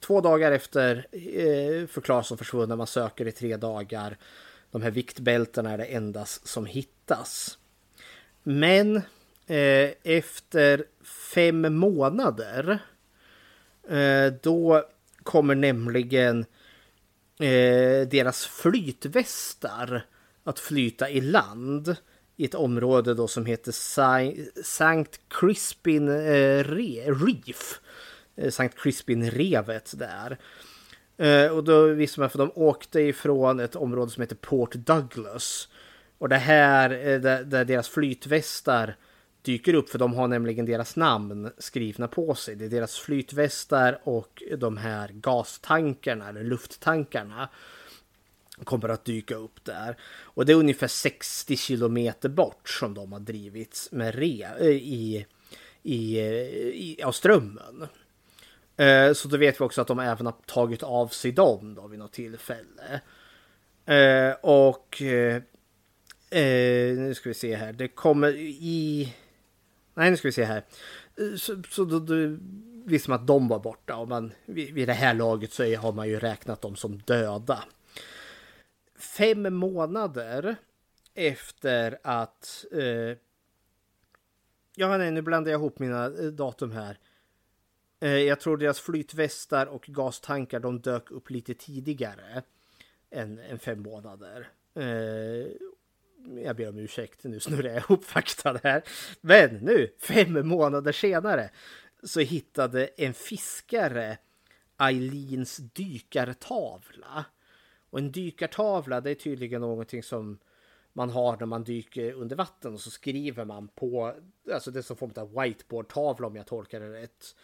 Två dagar efter eh, förklaras som försvunna. Man söker i tre dagar. De här viktbältena är det enda som hittas. Men eh, efter fem månader eh, då kommer nämligen eh, deras flytvästar att flyta i land i ett område då som heter Sankt Crispin eh, Reef. Eh, Sankt Crispin-revet där. Eh, och då visste man för de åkte ifrån ett område som heter Port Douglas. Och det här, eh, där, där deras flytvästar dyker upp för de har nämligen deras namn skrivna på sig. Det är deras flytvästar och de här gastankarna eller lufttankarna kommer att dyka upp där. Och det är ungefär 60 kilometer bort som de har drivits med re eh, i, i, eh, i, av strömmen. Eh, så då vet vi också att de även har tagit av sig dem då vid något tillfälle. Och nu ska vi se här. Det kommer i... Nej, nu ska vi se här. Så, så då, då visste man att de var borta och man, vid det här laget så har man ju räknat dem som döda fem månader efter att... Eh, ja, nej, nu blandar jag ihop mina eh, datum här. Eh, jag tror deras flytvästar och gastankar de dök upp lite tidigare än, än fem månader. Eh, jag ber om ursäkt, nu snurrar jag ihop fakta här. Men nu, fem månader senare, så hittade en fiskare Eileens dykartavla och en dykartavla det är tydligen någonting som man har när man dyker under vatten och så skriver man på, alltså det är som form av whiteboardtavla om jag tolkar det rätt.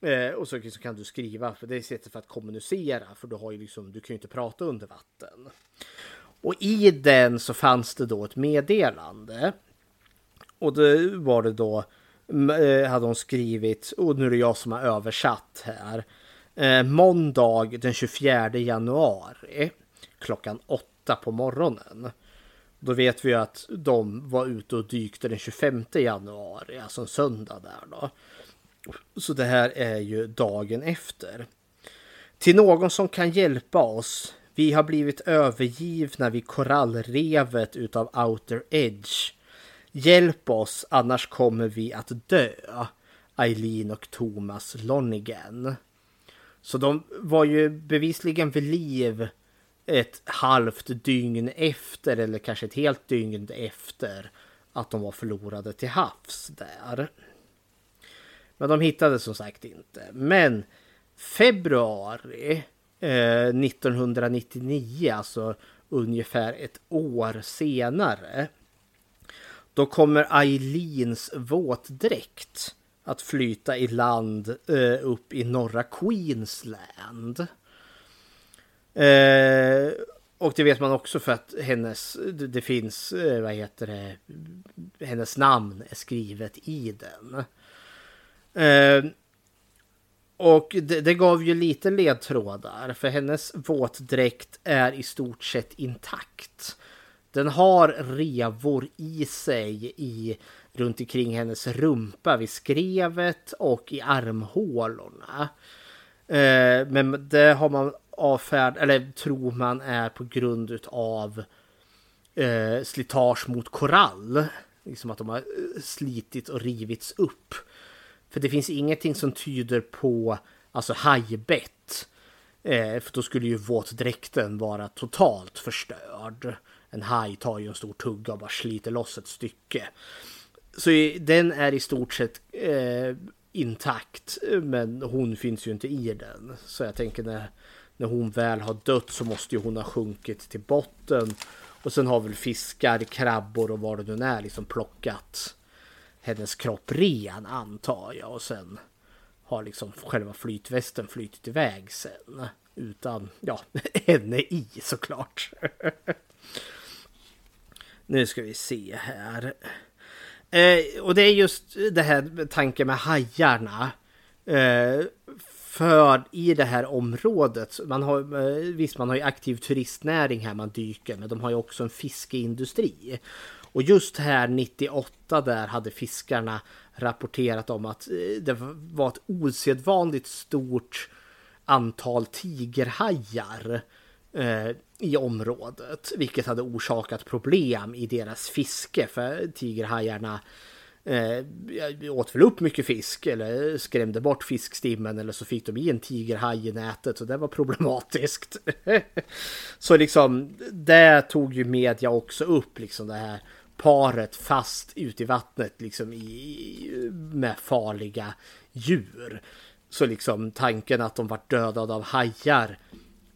Eh, och så, så, kan du skriva, för det är sättet för att kommunicera, för du har ju liksom, du kan ju inte prata under vatten. Och i den så fanns det då ett meddelande. Och då var det då, eh, hade hon skrivit, och nu är det jag som har översatt här eh, måndag den 24 januari klockan åtta på morgonen. Då vet vi ju att de var ute och dykte den 25 januari, alltså en söndag där då. Så det här är ju dagen efter. Till någon som kan hjälpa oss. Vi har blivit övergivna vid korallrevet utav Outer Edge. Hjälp oss, annars kommer vi att dö. Eileen och Thomas Lonigan. Så de var ju bevisligen vid liv ett halvt dygn efter eller kanske ett helt dygn efter att de var förlorade till havs där. Men de hittade som sagt inte. Men februari eh, 1999, alltså ungefär ett år senare. Då kommer Aileens våtdräkt att flyta i land eh, upp i norra Queensland. Eh, och det vet man också för att hennes, det finns, eh, vad heter det, hennes namn är skrivet i den. Eh, och det, det, gav ju lite ledtrådar för hennes våtdräkt är i stort sett intakt. Den har revor i sig i runt omkring hennes rumpa vid skrevet och i armhålorna. Eh, men det har man avfärd eller tror man är på grund av eh, slitage mot korall. Liksom att de har eh, slitit och rivits upp. För det finns ingenting som tyder på alltså hajbett. Eh, för då skulle ju våtdräkten vara totalt förstörd. En haj tar ju en stor tugga och bara sliter loss ett stycke. Så den är i stort sett eh, intakt. Men hon finns ju inte i den. Så jag tänker när, när hon väl har dött så måste ju hon ha sjunkit till botten. Och sen har väl fiskar, krabbor och vad det nu är liksom plockat hennes kropp ren antar jag. Och sen har liksom själva flytvästen flytit iväg sen. Utan, ja, henne i såklart. nu ska vi se här. Eh, och det är just det här med tanken med hajarna. Eh, för i det här området, man har, eh, visst man har ju aktiv turistnäring här man dyker, men de har ju också en fiskeindustri. Och just här 98 där hade fiskarna rapporterat om att eh, det var ett osedvanligt stort antal tigerhajar eh, i området, vilket hade orsakat problem i deras fiske för tigerhajarna eh, åt väl upp mycket fisk eller skrämde bort fiskstimmen eller så fick de i en tigerhaj i nätet och det var problematiskt. så liksom det tog ju media också upp liksom det här paret fast ute i vattnet liksom i, med farliga djur. Så liksom tanken att de var dödade av hajar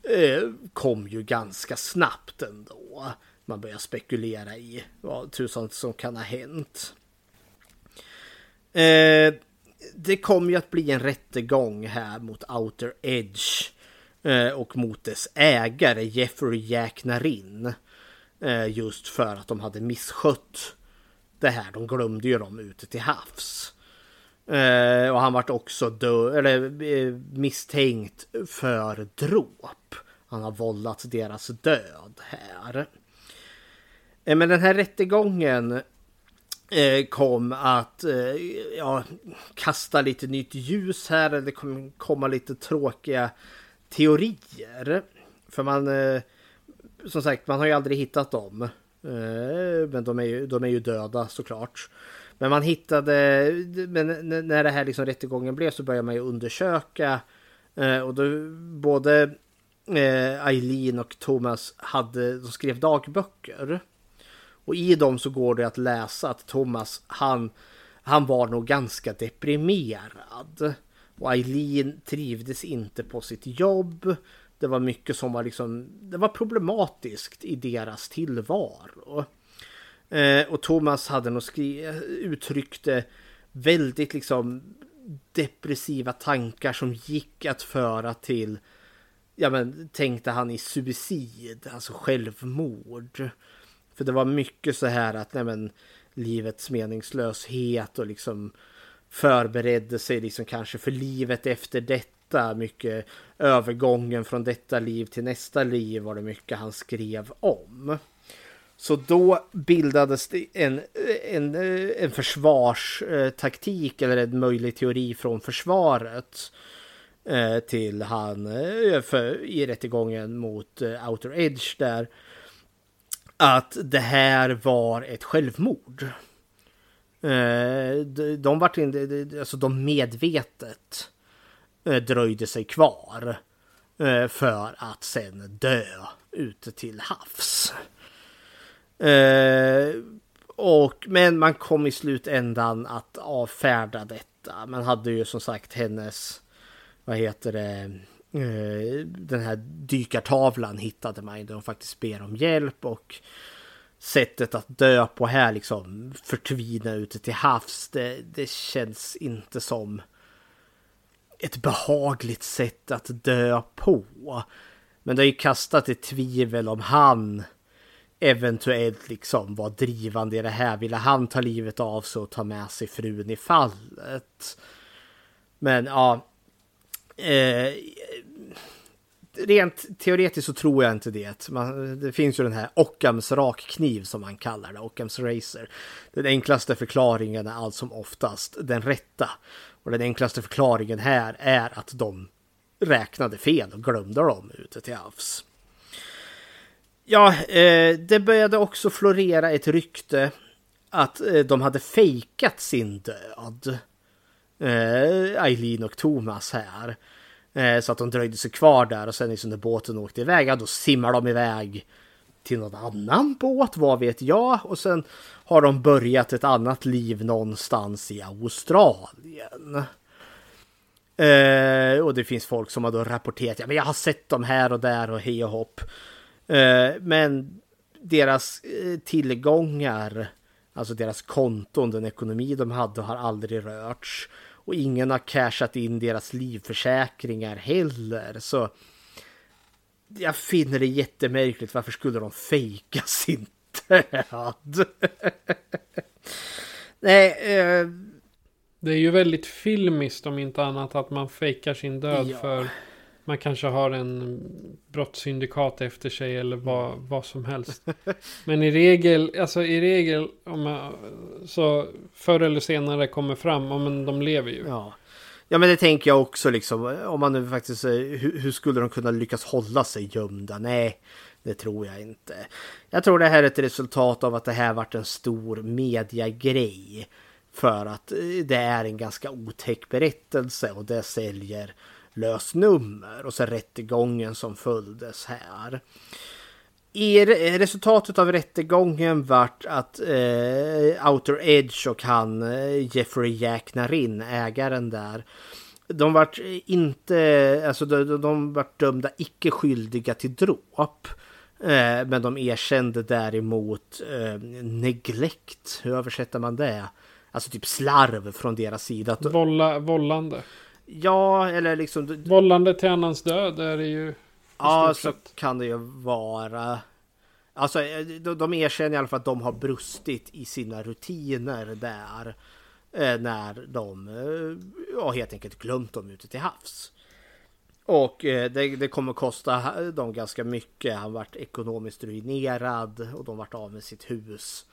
Eh, kom ju ganska snabbt ändå. Man börjar spekulera i vad tusan som kan ha hänt. Eh, det kommer ju att bli en rättegång här mot Outer Edge eh, och mot dess ägare Jeffrey Jäknarin. Eh, just för att de hade misskött det här. De glömde ju dem ute till havs. Eh, och han vart också dö eller, eh, misstänkt för dråp. Han har vållat deras död här. Eh, men den här rättegången Eh, kom att eh, ja, kasta lite nytt ljus här. Det kommer komma lite tråkiga teorier. För man, eh, som sagt, man har ju aldrig hittat dem. Men de är, ju, de är ju döda såklart. Men man hittade, men när det här liksom rättegången blev så började man ju undersöka. Och då både Eileen och Thomas hade, de skrev dagböcker. Och i dem så går det att läsa att Thomas, han, han var nog ganska deprimerad. Och Eileen trivdes inte på sitt jobb. Det var mycket som var liksom, det var problematiskt i deras tillvaro. Eh, och Thomas hade nog skri- uttryckte eh, väldigt liksom depressiva tankar som gick att föra till, ja men tänkte han i suicid, alltså självmord. För det var mycket så här att, nej men livets meningslöshet och liksom förberedde sig liksom kanske för livet efter detta. Mycket övergången från detta liv till nästa liv var det mycket han skrev om. Så då bildades det en, en, en försvarstaktik eller en möjlig teori från försvaret eh, till han eh, för, i rättegången mot eh, Outer Edge där att det här var ett självmord. Eh, de, de vart in, alltså de medvetet eh, dröjde sig kvar eh, för att sen dö ute till havs. Och, men man kom i slutändan att avfärda detta. Man hade ju som sagt hennes, vad heter det, Eh, den här dykartavlan hittade man ju där de faktiskt ber om hjälp och sättet att dö på här liksom förtvina ute till havs. Det, det känns inte som ett behagligt sätt att dö på. Men det har ju kastat ett tvivel om han eventuellt liksom var drivande i det här. Ville han ta livet av sig och ta med sig frun i fallet? Men ja. Eh, rent teoretiskt så tror jag inte det. Man, det finns ju den här Ockhams rakkniv som man kallar det, Ockhams racer. Den enklaste förklaringen är allt som oftast den rätta. Och den enklaste förklaringen här är att de räknade fel och glömde dem ute till havs. Ja, eh, det började också florera ett rykte att eh, de hade fejkat sin död. Eh, Eileen och Thomas här. Eh, så att de dröjde sig kvar där och sen liksom när båten åkte iväg, ja, då simmar de iväg till någon annan båt, vad vet jag. Och sen har de börjat ett annat liv någonstans i Australien. Eh, och det finns folk som har då rapporterat, ja men jag har sett dem här och där och hej och hopp. Eh, men deras eh, tillgångar, alltså deras konton, den ekonomi de hade har aldrig rörts. Och ingen har cashat in deras livförsäkringar heller. Så jag finner det jättemärkligt. Varför skulle de fejka sin död? Nej. Eh... Det är ju väldigt filmiskt om inte annat att man fejkar sin död ja. för man kanske har en brottssyndikat efter sig eller vad, mm. vad som helst. Men i regel, alltså i regel, om man, så förr eller senare kommer fram, ja men de lever ju. Ja. Ja men det tänker jag också liksom. Om man nu faktiskt, hur, hur skulle de kunna lyckas hålla sig gömda? Nej, det tror jag inte. Jag tror det här är ett resultat av att det här varit en stor mediagrej. För att eh, det är en ganska otäck berättelse och det säljer lösnummer och sen rättegången som följdes här. I resultatet av rättegången vart att eh, Outer Edge och han eh, Jeffrey Jeffrey Narin, ägaren där, de vart eh, inte, alltså de, de vart dömda icke skyldiga till dråp. Eh, men de erkände däremot eh, neglekt, hur översätter man det? alltså typ slarv från deras sida. Att, Vålla, vållande ja, eller liksom... Vållande till annans död är det ju. Ja, så sett. kan det ju vara. Alltså, eh, de, de erkänner i alla fall att de har brustit i sina rutiner där. Eh, när de eh, ja, helt enkelt glömt dem ute till havs. Och det, det kommer kosta dem ganska mycket. Han vart ekonomiskt ruinerad och de vart av med sitt hus.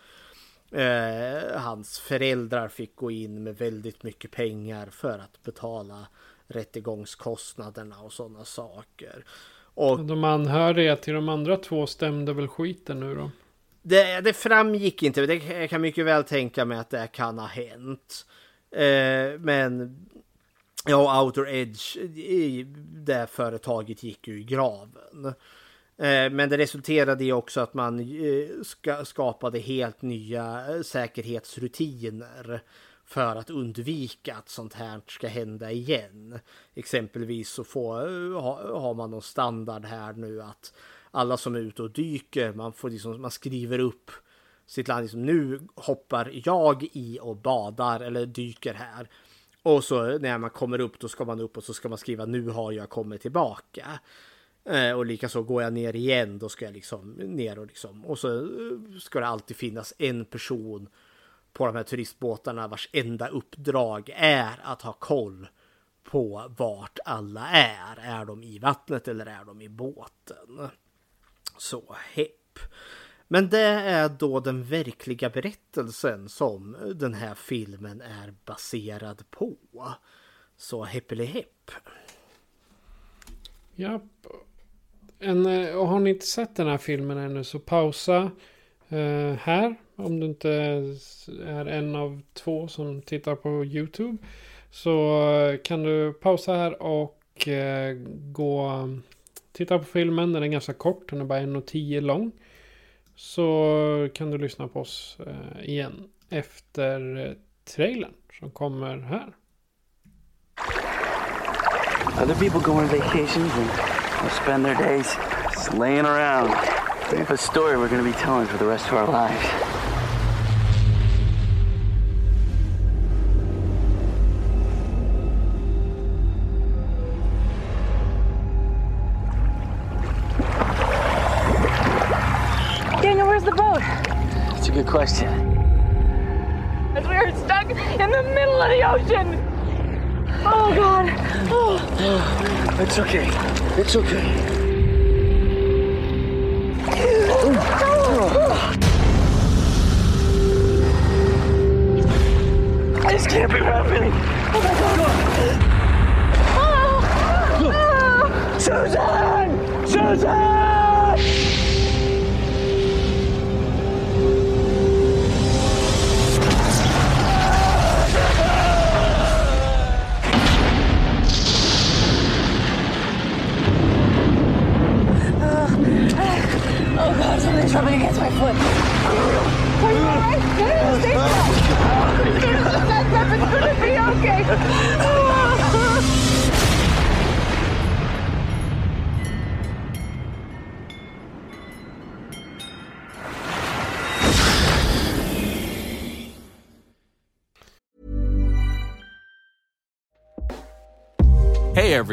Eh, hans föräldrar fick gå in med väldigt mycket pengar för att betala rättegångskostnaderna och sådana saker. Och De anhöriga till de andra två stämde väl skiten nu då. Det, det framgick inte, det, jag kan mycket väl tänka mig att det kan ha hänt. Eh, men ja, Outer Edge, i det företaget gick ju i graven. Eh, men det resulterade i också att man eh, skapade helt nya eh, säkerhetsrutiner för att undvika att sånt här ska hända igen. Exempelvis så får, har man någon standard här nu att alla som är ute och dyker, man, får liksom, man skriver upp sitt land. Liksom, nu hoppar jag i och badar eller dyker här. Och så när man kommer upp då ska man upp och så ska man skriva nu har jag kommit tillbaka. Eh, och likaså går jag ner igen då ska jag liksom ner och liksom och så eh, ska det alltid finnas en person på de här turistbåtarna vars enda uppdrag är att ha koll på vart alla är. Är de i vattnet eller är de i båten? Så hepp. Men det är då den verkliga berättelsen som den här filmen är baserad på. Så hepp. Japp. En, eh, och har ni inte sett den här filmen ännu så pausa eh, här. Om du inte är en av två som tittar på YouTube. Så eh, kan du pausa här och eh, gå titta på filmen. Den är ganska kort. Den är bara 1.10 lång. Så eh, kan du lyssna på oss eh, igen efter eh, trailern som kommer här. Other people go on vacations and they'll spend their days just laying around. We have a story we're going to be telling for the rest of our lives. Daniel, where's the boat? It's a good question. As we are stuck in the middle of the ocean. Oh God. Oh. It's okay. It's okay.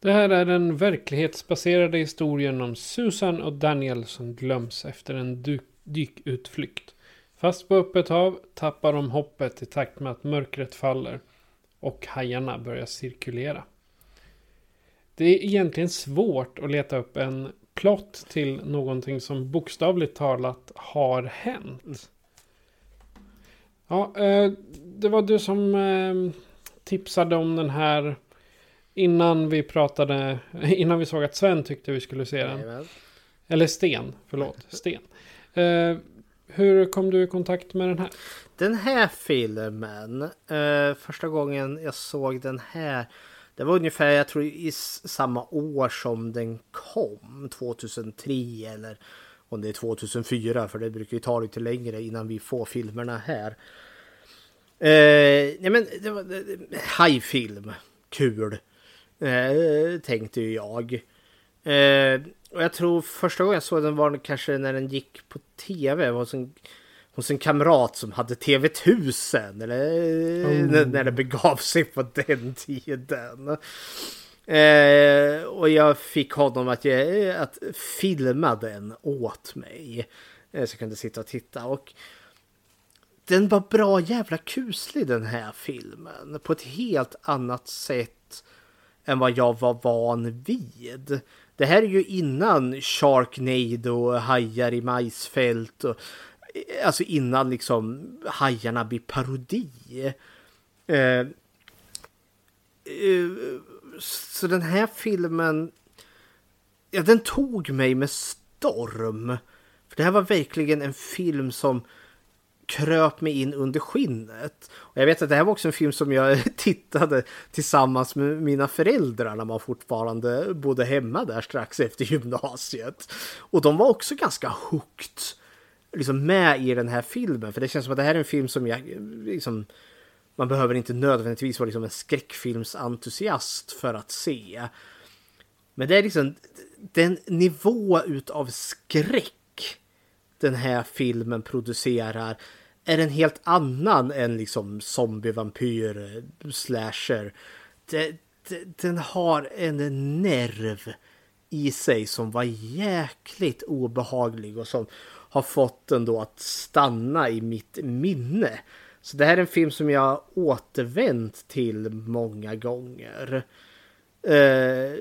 Det här är den verklighetsbaserade historien om Susan och Daniel som glöms efter en dykutflykt. Fast på öppet hav tappar de hoppet i takt med att mörkret faller och hajarna börjar cirkulera. Det är egentligen svårt att leta upp en plott till någonting som bokstavligt talat har hänt. Ja, eh, det var du som eh, tipsade om den här innan vi pratade, innan vi såg att Sven tyckte vi skulle se den. Jajamän. Eller Sten, förlåt, Sten. Eh, hur kom du i kontakt med den här? Den här filmen, eh, första gången jag såg den här, det var ungefär, jag tror i samma år som den kom, 2003 eller om det är 2004, för det brukar ju ta lite längre innan vi får filmerna här. Eh, nej men det var det- hajfilm, kul, eh, tänkte ju jag. Eh, och jag tror första gången jag såg den var kanske när den gick på tv. Hos en, hos en kamrat som hade TV1000. Eller när, när det begav sig på den tiden. Eh, och jag fick honom att, ge, att filma den åt mig. Eh, så jag kunde sitta och titta. Och den var bra jävla kuslig den här filmen. På ett helt annat sätt än vad jag var van vid. Det här är ju innan Sharknado, hajar i majsfält och alltså innan liksom hajarna blir parodi. Eh, eh, så den här filmen, ja den tog mig med storm. För det här var verkligen en film som kröp mig in under skinnet. Och jag vet att det här var också en film som jag tittade tillsammans med mina föräldrar när man fortfarande bodde hemma där strax efter gymnasiet. Och de var också ganska hooked liksom med i den här filmen. För det känns som att det här är en film som jag liksom man behöver inte nödvändigtvis vara liksom en skräckfilmsentusiast för att se. Men det är liksom den nivå utav skräck den här filmen producerar är en helt annan än liksom zombie, vampyr, eh, slasher. Det, det, den har en nerv i sig som var jäkligt obehaglig och som har fått den då att stanna i mitt minne. Så det här är en film som jag återvänt till många gånger. Eh,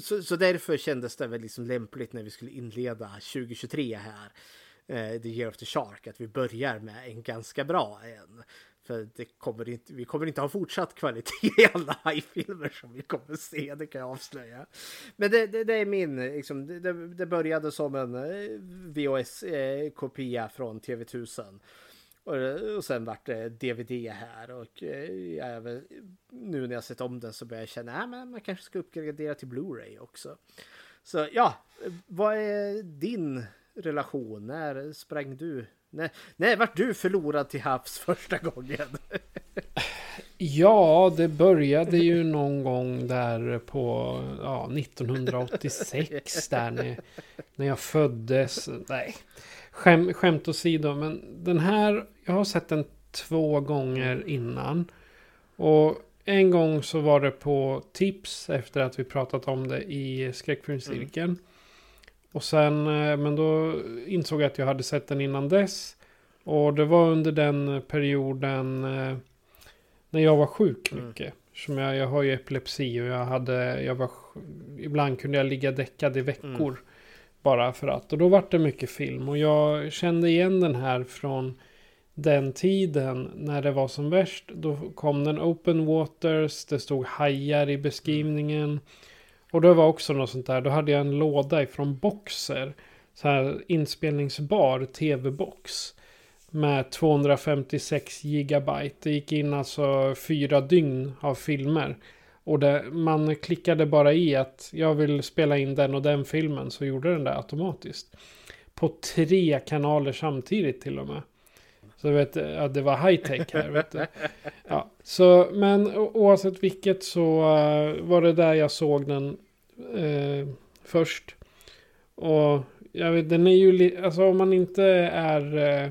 så, så därför kändes det väl liksom lämpligt när vi skulle inleda 2023 här. Eh, The Year of the Shark. Att vi börjar med en ganska bra en. För det kommer inte, vi kommer inte ha fortsatt kvalitet i alla hajfilmer som vi kommer se, det kan jag avslöja. Men det, det, det är min, liksom, det, det- började som en eh, VHS-kopia eh, från TV1000. Och, och sen vart det DVD här och eh, jag är väl, nu när jag sett om den så börjar jag känna ah, att man kanske ska uppgradera till Blu-ray också. Så ja, vad är din relation? När sprang du? När, när vart du förlorad till havs första gången? Ja, det började ju någon gång där på ja, 1986 där när, när jag föddes. Nej, Skäm, skämt åsido. Men den här, jag har sett den två gånger innan. Och en gång så var det på tips efter att vi pratat om det i skräckfilmscirkeln. Och sen, eh, men då insåg jag att jag hade sett den innan dess. Och det var under den perioden eh, när jag var sjuk mycket. Som jag, jag har ju epilepsi och jag hade, jag var, ibland kunde jag ligga däckad i veckor. Bara för att. Och då var det mycket film. Och jag kände igen den här från den tiden när det var som värst. Då kom den Open Waters. Det stod hajar i beskrivningen. Och det var också något sånt där. Då hade jag en låda ifrån Boxer. Så här inspelningsbar tv-box. Med 256 gigabyte. Det gick in alltså fyra dygn av filmer. Och det, man klickade bara i att jag vill spela in den och den filmen så gjorde den det automatiskt. På tre kanaler samtidigt till och med. Så vet, ja, det var high tech här. Vet du. Ja, så, men oavsett vilket så eh, var det där jag såg den eh, först. Och jag vet, den är ju alltså om man inte är eh,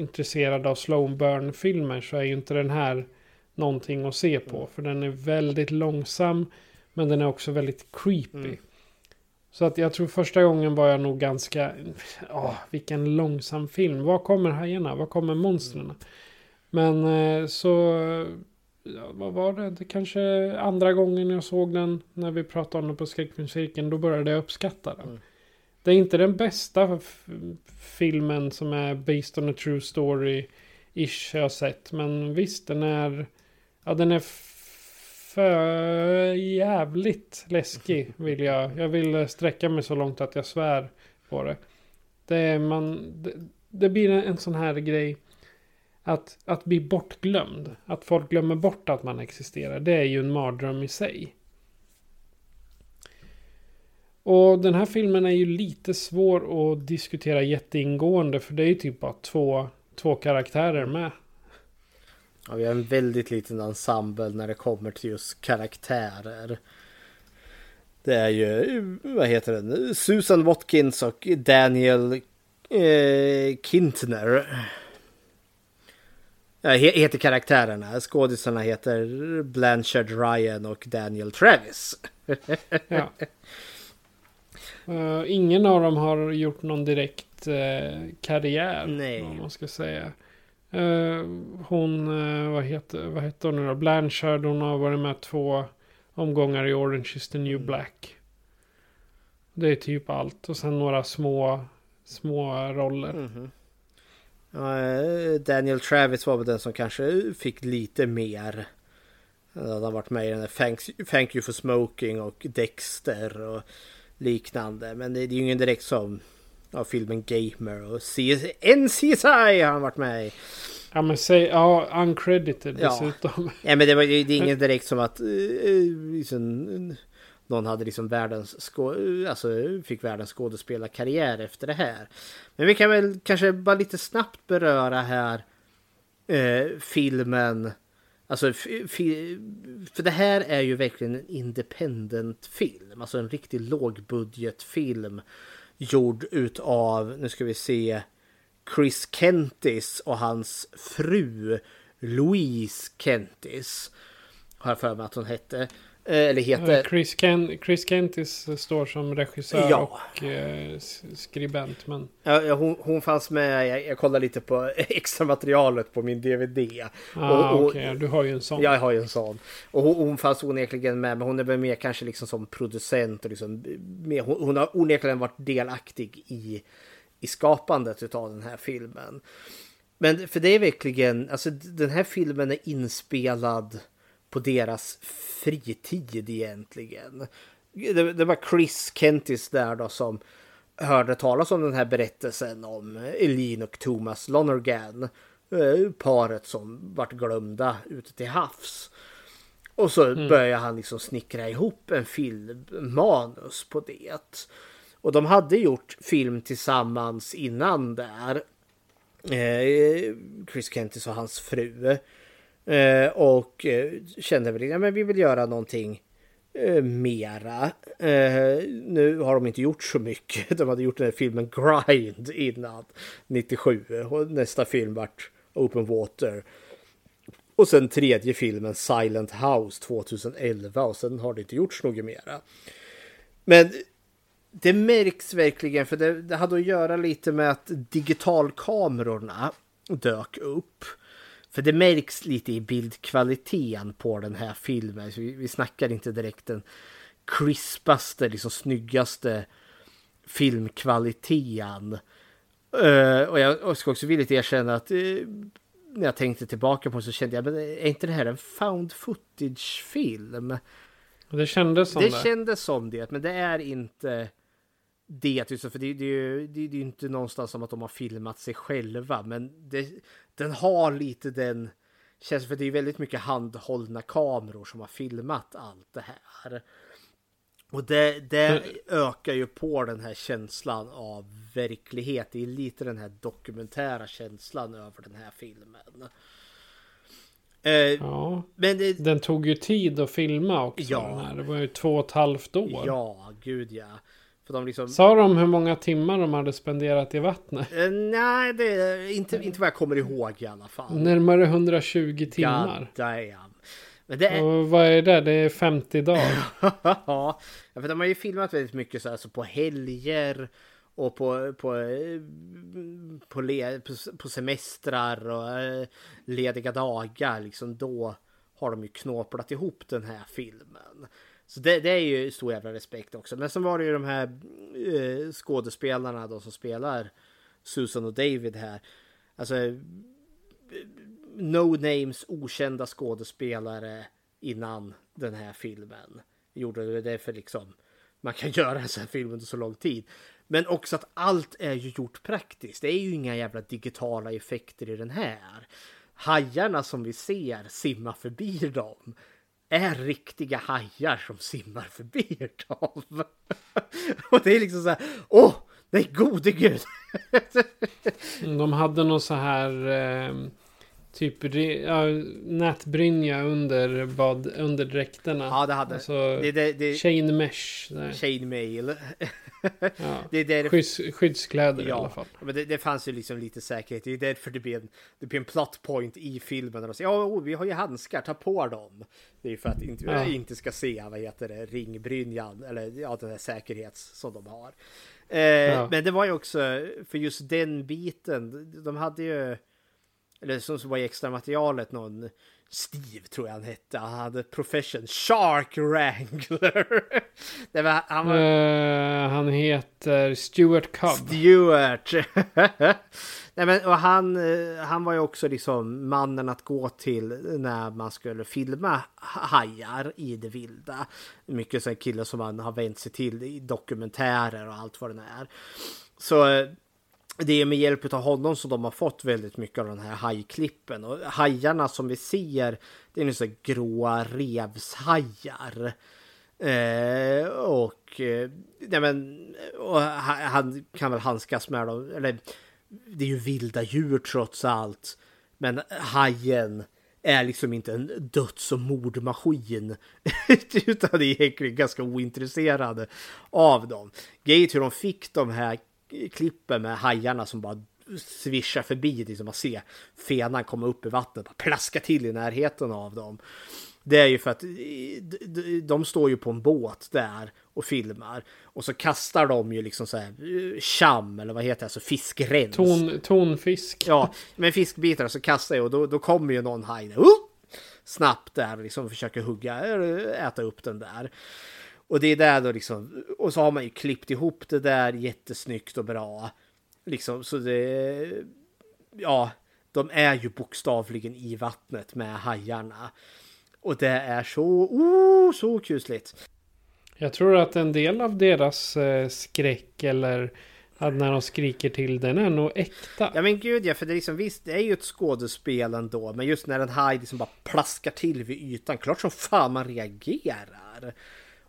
intresserad av slow burn filmer så är ju inte den här någonting att se på. För den är väldigt långsam. Men den är också väldigt creepy. Mm. Så att jag tror första gången var jag nog ganska... Åh, vilken långsam film. Var kommer hajarna? Var kommer monstren? Men eh, så... Ja, vad var det? Det kanske andra gången jag såg den. När vi pratade om den på skräckmusiken. Då började jag uppskatta den. Mm. Det är inte den bästa filmen som är based on a true story. Ish jag har sett. Men visst den är... Ja den är för jävligt läskig vill jag. Jag vill eh, sträcka mig så långt att jag svär på det. Det, är man, det, det blir en, en sån här grej. Att, att bli bortglömd. Att folk glömmer bort att man existerar. Det är ju en mardröm i sig. Och den här filmen är ju lite svår att diskutera jätteingående. För det är ju typ bara två, två karaktärer med. Ja, vi har en väldigt liten ensemble när det kommer till just karaktärer. Det är ju, vad heter den, Susan Watkins och Daniel eh, Kintner. Ja, he- heter karaktärerna. Skådisarna heter Blanchard Ryan och Daniel Travis. Ja. Eh, ingen av dem har gjort någon direkt eh, karriär. Nej. Om man ska säga. Eh, hon, uh, vad, heter, vad heter hon nu då? Blanchard. Hon har varit med två omgångar i Orange is the new black. Det är typ allt. Och sen några små, små roller. Ja, eh, Daniel Travis var väl den som kanske fick lite mer. Han hade varit med i den här Thanks, Thank You for Smoking och Dexter och liknande. Men det, det är ju ingen direkt som ja, filmen Gamer och CS, NCSI har han varit med i. Ja men säg, ja uncredited dessutom. Ja, men det, var, det är inget direkt som att eh, liksom, någon hade liksom världens skå, alltså, fick världens skådespelarkarriär efter det här. Men vi kan väl kanske bara lite snabbt beröra här eh, filmen. Alltså, för det här är ju verkligen en independent film. Alltså en riktig lågbudgetfilm. Gjord utav, nu ska vi se, Chris Kentis och hans fru Louise Kentis. Har jag för mig att hon hette. Eh, Eller heter. Eh, Chris, Ken, Chris Kentis står som regissör Ja. och eh, skribent. Men Ja, ja, hon, hon fanns med, jag, jag kollade lite på extra materialet på min DVD. ah, och, och, okej, du har ju en sån. Jag har ju en sån. Och hon, hon fanns onekligen med, men hon är väl mer kanske liksom som producent och liksom mer, hon, hon har onekligen varit delaktig i, i skapandet utav den här filmen. Men för det är verkligen, alltså den här filmen är inspelad på deras fritid egentligen. Det, det var Chris Kentis där då som hörde talas om den här berättelsen om Elin och Thomas Lonergan. eh, Paret som vart glömda ute till havs. Och så började han liksom snickra ihop en filmmanus på det. Och de hade gjort film tillsammans innan där. Eh, Chris Kentis och hans fru. Eh, och eh, kände väl att men vi vill göra någonting eh, mera. Eh, nu har de inte gjort så mycket. De hade gjort den här filmen Grind innan 97 och nästa film vart Open Water. Och sen tredje filmen Silent House 2011 och sen har det inte gjorts något mera. Men det märks verkligen för det, det hade att göra lite med att digitalkamerorna dök upp. För det märks lite i bildkvaliteten på den här filmen. Så vi, vi snackar inte direkt den crispaste, liksom snyggaste filmkvaliteten. Eh, och jag och ska också villigt erkänna att eh, när jag tänkte tillbaka på det så kände jag, men är inte det här en found footage-film? Det kändes som Det det. kändes som det, men det är inte det. just För det, det, ju- det, det är ju inte någonstans som att de har filmat sig själva. Men det, den har lite den Känns för det är väldigt mycket handhållna kameror som har filmat allt det här. Och det, det ökar ju på den här känslan av verklighet. Det är lite den här dokumentära känslan över den här filmen. Eh, Ja. men det, Den tog ju tid att filma också. Ja. Det var ju två och ett halvt år. ja, gud ja. För de liksom... Sa de hur många timmar de hade spenderat i vattnet? Eh, nej, det är inte, inte vad jag kommer ihåg i alla fall. Närmare 120 timmar. God är... Och vad är det? Det är 50 dagar. ja, för de har ju filmat väldigt mycket så här, så på helger och på, på, eh, på, le, på, på semestrar och eh, lediga dagar. Liksom då har de ju knåplat ihop den här filmen. Så det, det är ju stor jävla respekt också. Men sen var det ju de här eh, skådespelarna då som spelar Susan och David här. Alltså eh, no names okända skådespelare innan den här filmen. Gjorde det därför liksom man kan göra en sån här film under så lång tid. Men också att allt är ju gjort praktiskt. Det är ju inga jävla digitala effekter i den här. Hajarna som vi ser simma förbi dem är riktiga hajar som simmar förbi ert hav. Och det är liksom så här, åh, nej gode gud. De hade någon så här eh, typ ja, nätbrynja under, bad, under dräkterna. Ja, det hade. Alltså, Det, det, det, chain mesh. där. chain mail. Ja. Det är Skydds, skyddskläder i alla Ja, fall. men det, det fanns ju liksom lite säkerhet. Det är därför det blir en, det blir en plot point i filmen. Där de säger ja, oh, vi har ju handskar, ta på dem. Det är för att inte, Ja. inte ska se, vad heter det, ringbrynjan eller ja, den här säkerhets som de har. Eh, Ja. Men det var ju också, för just den biten, de hade ju, eller som som var i extra materialet, någon Steve tror jag han hette. Han hade profession Shark Wrangler. det var, han var, Eh, han heter Stuart Cobb. Stewart. Nej, men, och han, eh, han var ju också liksom mannen att gå till när man skulle filma hajar i det vilda. Mycket så kille som man har vänt sig till i dokumentärer och allt vad det är. Så eh, det är med hjälp av honom som de har fått väldigt mycket av den här hajklippen. Och hajarna som vi ser, det är nu så gråa revshajar. Eh, och, eh, nej men, och han, kan väl handskas med dem. Eller det är ju vilda djur trots allt. Men hajen är liksom inte en döds och mordmaskin. utan är egentligen ganska ointresserade av dem. Grejen är hur de fick de här klippen med hajarna som bara svischar förbi. Liksom man ser fenan komma upp i vattnet. Bara plaska till i närheten av dem. Det är ju för att de står ju på en båt där och filmar. Och så kastar de ju liksom så här eh, cham eller vad heter det, alltså fiskrens. Ton, tonfisk. Ja, med fiskbitar så kastar jag och då, då kommer ju någon haj där, oh! snabbt där och liksom försöker hugga, äta upp den där. Och det är där då liksom, och så har man ju klippt ihop det där jättesnyggt och bra. Liksom, så det, ja, de är ju bokstavligen i vattnet med hajarna. Och det är så, oh, så kusligt. Jag tror att en del av deras eh, skräck eller att när de skriker till den är nog äkta. Ja men gud ja, för det är liksom visst, det är ju ett skådespel ändå, men just när en haj liksom bara plaskar till vid ytan, klart som fan man reagerar.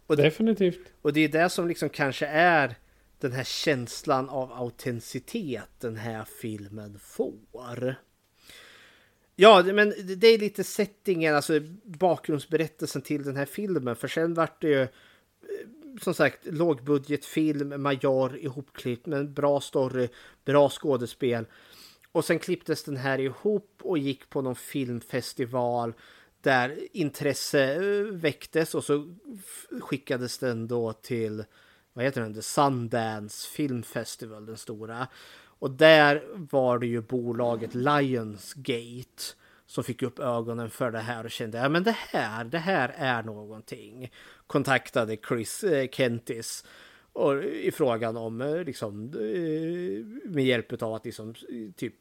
Och det, Definitivt. och det är det som liksom kanske är den här känslan av autenticitet den här filmen får. Ja, men det är lite settingen, alltså bakgrundsberättelsen till den här filmen, för sen vart det ju som sagt, lågbudgetfilm, Major ihopklippt med en bra story, bra skådespel. Och sen klipptes den här ihop och gick på någon filmfestival där intresse eh, väcktes och så skickades den då till, vad heter den, The Sundance Film Festival, den stora. Och där var det ju bolaget Lionsgate som fick upp ögonen för det här och kände ja men det här, det här är någonting. Kontaktade Chris eh, Kentis och i frågan om eh, liksom eh, med hjälp av att liksom typ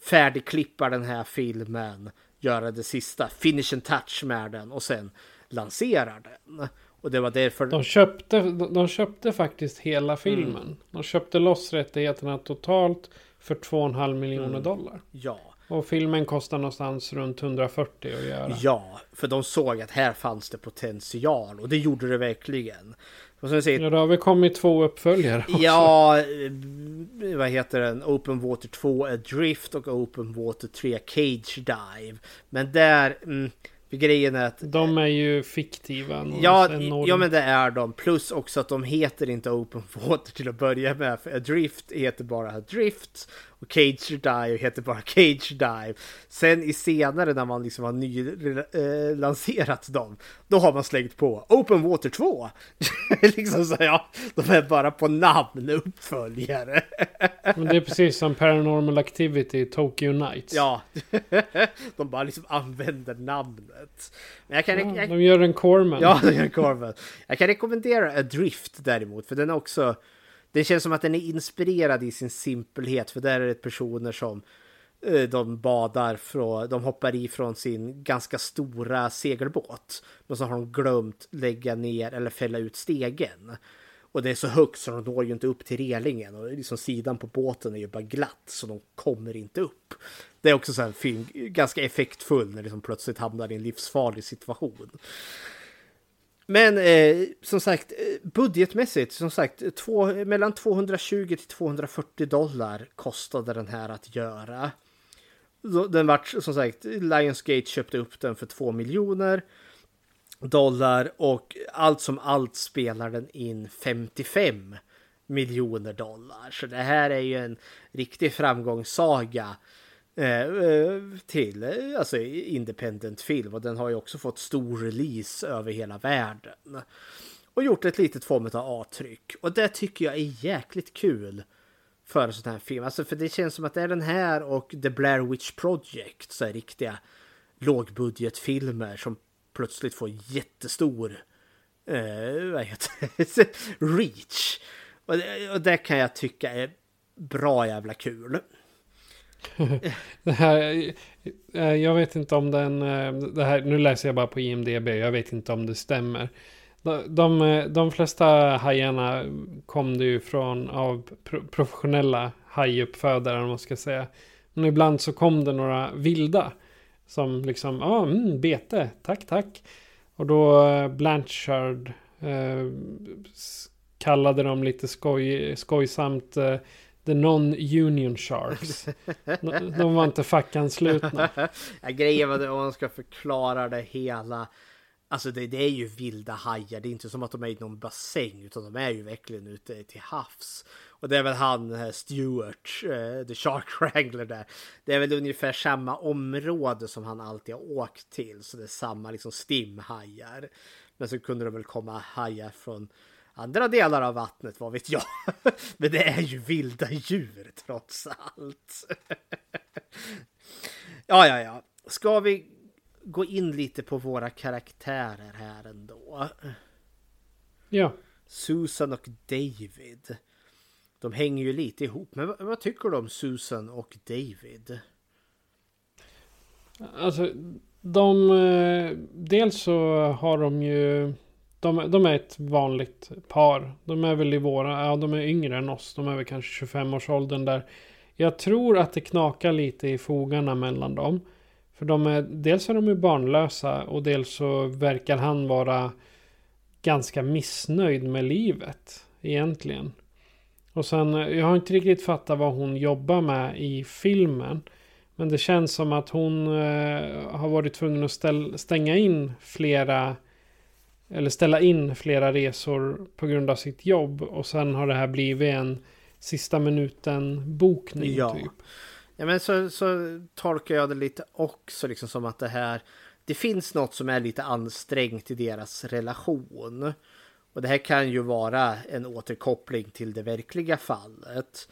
färdigklippa den här filmen, göra det sista finishing touch med den och sen lansera den. Och det var därför De köpte, de, de köpte faktiskt hela filmen. De köpte loss rättigheterna totalt för 2,5 miljoner dollar. Ja, Och filmen kostar någonstans runt 140 att göra. Ja, för de såg att här fanns det potential och det gjorde det verkligen. Och som säger, Ja, det har väl kommit två uppföljare också. Ja, eh, vad heter den? Open Water 2 Adrift och Open Water 3 Cage Dive. Men där, mm, grejen är att De är ju fiktiva. Ja, ja, men det är de. Plus också att de heter inte Open Water till att börja med. För Adrift heter bara Adrift. Och Cage Dive heter bara Cage Dive. Sen i senare när man liksom har nylanserat dem. Då har man slängt på Open Water 2. liksom så ja, de är bara på namn uppföljare. Men det är precis som Paranormal Activity Tokyo Nights. ja, de bara liksom använder namnet. Men jag kan, Ja, jag, de gör en Corman. Ja, den gör korven. Jag kan rekommendera Adrift däremot, för den är också... Det känns som att den är inspirerad i sin simpelhet, för där är det personer som eh, de badar från, de hoppar i från sin ganska stora segelbåt. Men så har de glömt lägga ner eller fälla ut stegen. Och det är så högt så de når ju inte upp till relingen och liksom sidan på båten är ju bara glatt så de kommer inte upp. Det är också så här film, ganska effektfull när de liksom plötsligt hamnar i en livsfarlig situation. Men eh, som sagt, eh, budgetmässigt, som sagt, två, mellan 220 till 240 dollar kostade den här att göra. Den vart som sagt, Lionsgate köpte upp den för 2 miljoner dollar och allt som allt spelar den in 55 miljoner dollar. Så det här är ju en riktig framgångssaga eh, Eh, eh, till eh, alltså independent film och den har ju också fått stor release över hela världen. Och gjort ett litet form av avtryck. Och det tycker jag är jäkligt kul för en sån här film. Alltså för det känns som att det är den här och The Blair Witch Project så är riktiga lågbudgetfilmer som plötsligt får jättestor eh, vad heter det? reach. Och det, och det kan jag tycka är bra jävla kul. Det här, eh, jag vet inte om den, eh, det här, nu läser jag bara på IMDB, jag vet inte om det stämmer. De, de, eh, flesta hajarna kom det ju från av professionella hajuppfödare, om man ska säga. Men ibland så kom det några vilda. Som liksom, ja, ah, mm, bete, tack, tack. Och då Blanchard eh, kallade de lite skoj, skojsamt eh, The Non-Union Sharks. De, var inte fackanslutna. Ja, grejen var det om man ska förklara det hela. Alltså det, det är ju vilda hajar. Det är inte som att de är i någon bassäng utan de är ju verkligen ute till havs. Och det är väl han eh, Stewart, uh, the Shark Wrangler där. Det är väl ungefär samma område som han alltid har åkt till. Så det är samma liksom stimhajar. Men så kunde det väl komma hajar från andra delar av vattnet, vad vet jag. Men det är ju vilda djur trots allt. Ja, ja, ja. Ska vi gå in lite på våra karaktärer här ändå? Ja. Susan och David. De hänger ju lite ihop. Men vad, vad tycker du om Susan och David? Alltså, de... eh, Dels så har de ju... De, de är ett vanligt par. De är väl i våra... Ja, de är yngre än oss. De är väl kanske 25-årsåldern där. Jag tror att det knakar lite i fogarna mellan dem. För de är... Dels är de ju barnlösa och dels så verkar han vara ganska missnöjd med livet. Egentligen. Och sen, eh, jag har inte riktigt fattat vad hon jobbar med i filmen. Men det känns som att hon eh, har varit tvungen att ställ, stänga in flera eller ställa in flera resor på grund av sitt jobb och sen har det här blivit en sista minuten bokning Ja. typ. Ja, men så, så tolkar jag det lite också liksom som att det här det finns något som är lite ansträngt i deras relation. Och det här kan ju vara en återkoppling till det verkliga fallet.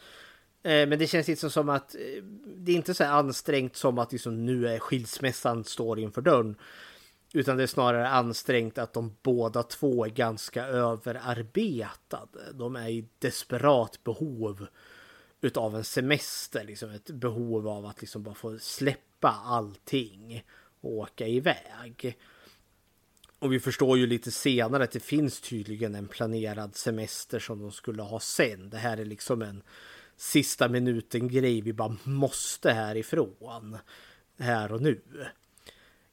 Eh, Men det känns inte som att eh, det är inte så ansträngt som att liksom nu är skilsmässan står inför dörren. Utan det är snarare ansträngt att de båda två är ganska överarbetade. De är i desperat behov utav en semester, liksom ett behov av att liksom bara få släppa allting och åka iväg. Och vi förstår ju lite senare att det finns tydligen en planerad semester som de skulle ha sen. Det här är liksom en sista minuten grej. Vi bara måste härifrån. Här och nu.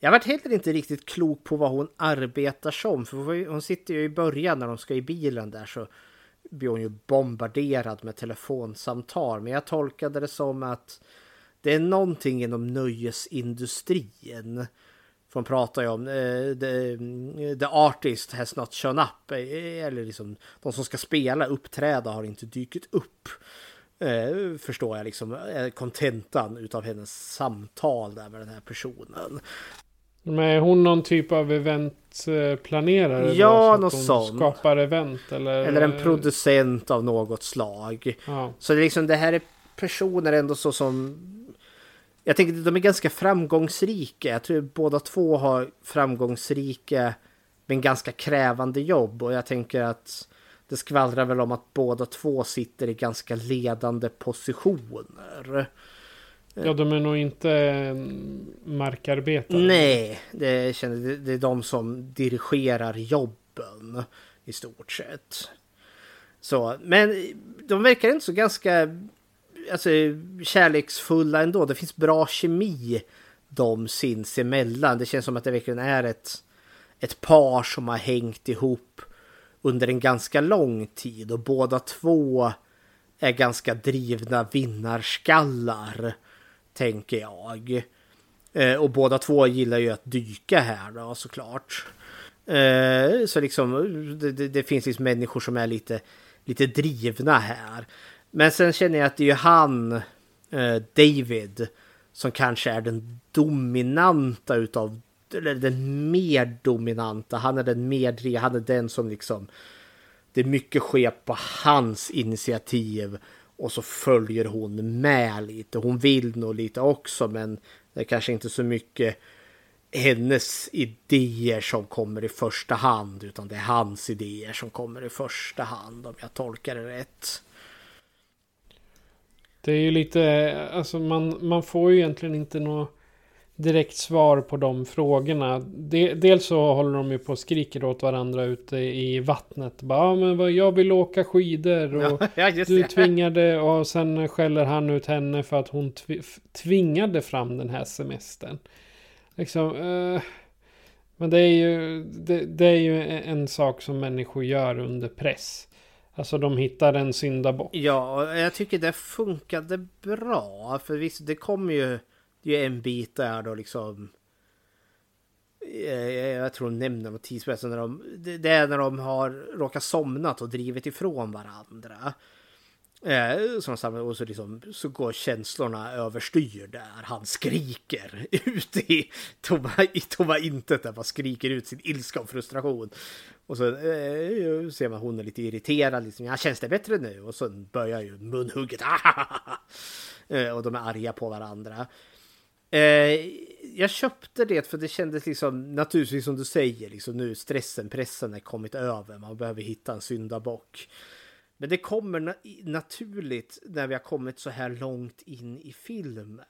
Jag vart heller inte riktigt klok på vad hon arbetar som. För hon sitter ju i början när de ska i bilen där så blir hon ju bombarderad med telefonsamtal. Men jag tolkade det som att det är någonting inom nöjesindustrin. För hon pratar ju om uh, the, mm, the artist has not shown up. Eh, eller liksom de som ska spela, uppträda har inte dykt upp. Eh, förstår jag liksom eh, kontentan utav hennes samtal där med den här personen. Men är hon någon typ av eventplanerare? Ja, då, något sånt. Skapar event eller? Eller en producent av något slag. Ja. Så det, är liksom, det här är personer ändå så som... Jag tänker att de är ganska framgångsrika. Jag tror båda två har framgångsrika men ganska krävande jobb. Och jag tänker att det skvallrar väl om att båda två sitter i ganska ledande positioner. Ja, de är nog inte eh, markarbetare. Nej, det, känner, det, är de som dirigerar jobben i stort sett. Så, men de verkar inte så ganska alltså, kärleksfulla ändå. Det finns bra kemi de sinsemellan. Det känns som att det verkligen är ett, ett par som har hängt ihop under en ganska lång tid och båda två är ganska drivna vinnarskallar tänker jag. Eh, och båda två gillar ju att dyka här då såklart. Eh, så liksom det, det, det, finns liksom människor som är lite, lite drivna här. Men sen känner jag att det är ju han, eh, David, som kanske är den dominanta utav, eller den mer dominanta. Han är den mer, han är den som liksom, det är mycket sker på hans initiativ och så följer hon med lite. Hon vill nog lite också men det är kanske inte så mycket hennes idéer som kommer i första hand utan det är hans idéer som kommer i första hand om jag tolkar det rätt. Det är ju lite, alltså man, man får ju egentligen inte något direkt svar på de frågorna. De, dels så håller de ju på och skriker åt varandra ute i vattnet. Bara, ja, men vad, jag vill åka skidor och ja, du tvingade och sen skäller han ut henne för att hon tv tvingade fram den här semestern. Liksom, eh, men det är ju det, det, är ju en sak som människor gör under press. Alltså de hittar en syndabock. Ja, jag tycker det funkade bra. För visst, det kommer ju det är en bit där då liksom. Eh, eh, jag tror de nämner något tidsmässigt. när de. Det är när de har råkat somnat och drivit ifrån varandra. Eh, och så, liksom, så går känslorna överstyr där. Han skriker ut i tomma, i tomma intet. Där skriker ut sin ilska och frustration. Och så eh, ser man hon är lite irriterad. Liksom, ja, känns det bättre nu? Och så börjar ju munhugget. Ah, eh, och de är arga på varandra. Eh, jag köpte det för det kändes liksom naturligtvis som du säger, liksom nu stressen, pressen är kommit över. Man behöver hitta en syndabock. Men det kommer na naturligt när vi har kommit så här långt in i filmen.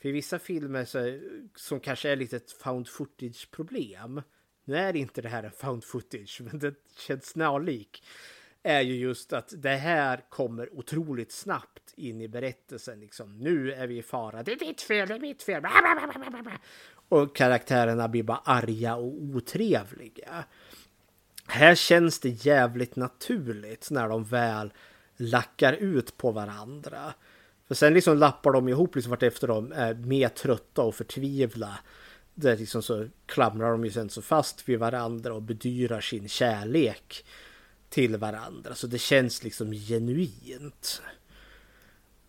För i vissa filmer så, som kanske är lite ett found footage problem. Nu är inte det här en found footage, men det känns snarlik är ju just att det här kommer otroligt snabbt in i berättelsen. Liksom, nu är vi i fara. Det är mitt fel, det är mitt fel. Och karaktärerna blir bara arga och otrevliga. Här känns det jävligt naturligt när de väl lackar ut på varandra. För sen liksom lappar de ihop liksom vartefter de är mer trötta och förtvivla. Där liksom så klamrar de ju sen så fast vid varandra och bedyrar sin kärlek till varandra. Så det känns liksom genuint.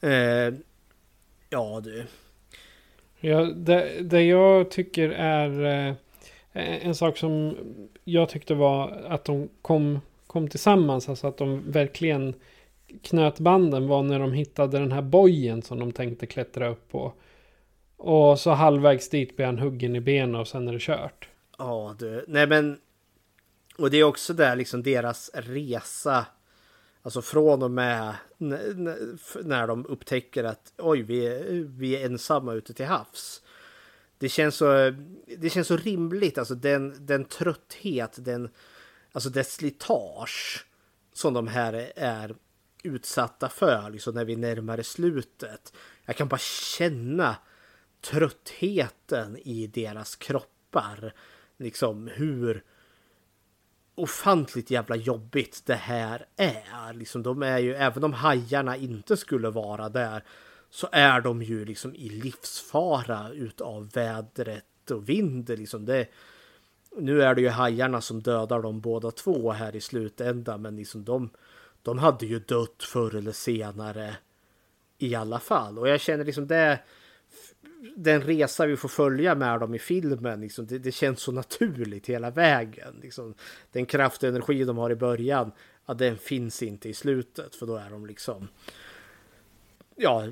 Eh, ja du. Ja, det, det jag tycker är eh, en sak som jag tyckte var att de kom, kom tillsammans. Alltså att de verkligen knöt banden var när de hittade den här bojen som de tänkte klättra upp på. Och så halvvägs dit blir han huggen i benen och sen är det kört. Ja du, nej men och det är också där liksom deras resa. Alltså från och med när de upptäcker att oj, vi är, vi är ensamma ute till havs. Det känns så, det känns så rimligt, alltså den, den trötthet, den, alltså det slitage som de här är utsatta för liksom när vi närmar slutet. Jag kan bara känna tröttheten i deras kroppar. Liksom hur ofantligt jävla jobbigt det här är. Liksom de är ju, även om hajarna inte skulle vara där, så är de ju liksom i livsfara utav vädret och vind. Liksom det, nu är det ju hajarna som dödar dem båda två här i slutändan, men liksom de, de hade ju dött förr eller senare i alla fall. Och jag känner liksom det den resa vi får följa med dem i filmen, liksom, det, det känns så naturligt hela vägen. Liksom. Den kraft och energi de har i början, ja, den finns inte i slutet för då är de liksom... Ja,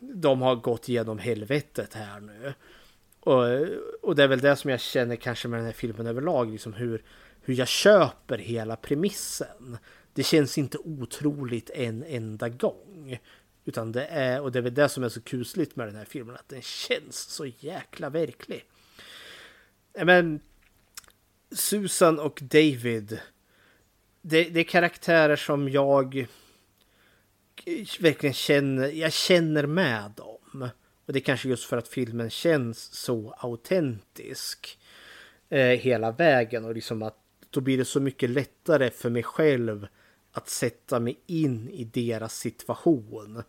de har gått igenom helvetet här nu. Och, och det är väl det som jag känner kanske med den här filmen överlag, liksom hur, hur jag köper hela premissen. Det känns inte otroligt en enda gång. Utan det är, och det är väl det som är så kusligt med den här filmen, att den känns så jäkla verklig. Men Susan och David, det, det är karaktärer som jag verkligen känner, jag känner med dem. Och det är kanske just för att filmen känns så autentisk eh, hela vägen och liksom att då blir det så mycket lättare för mig själv att sätta mig in i deras situation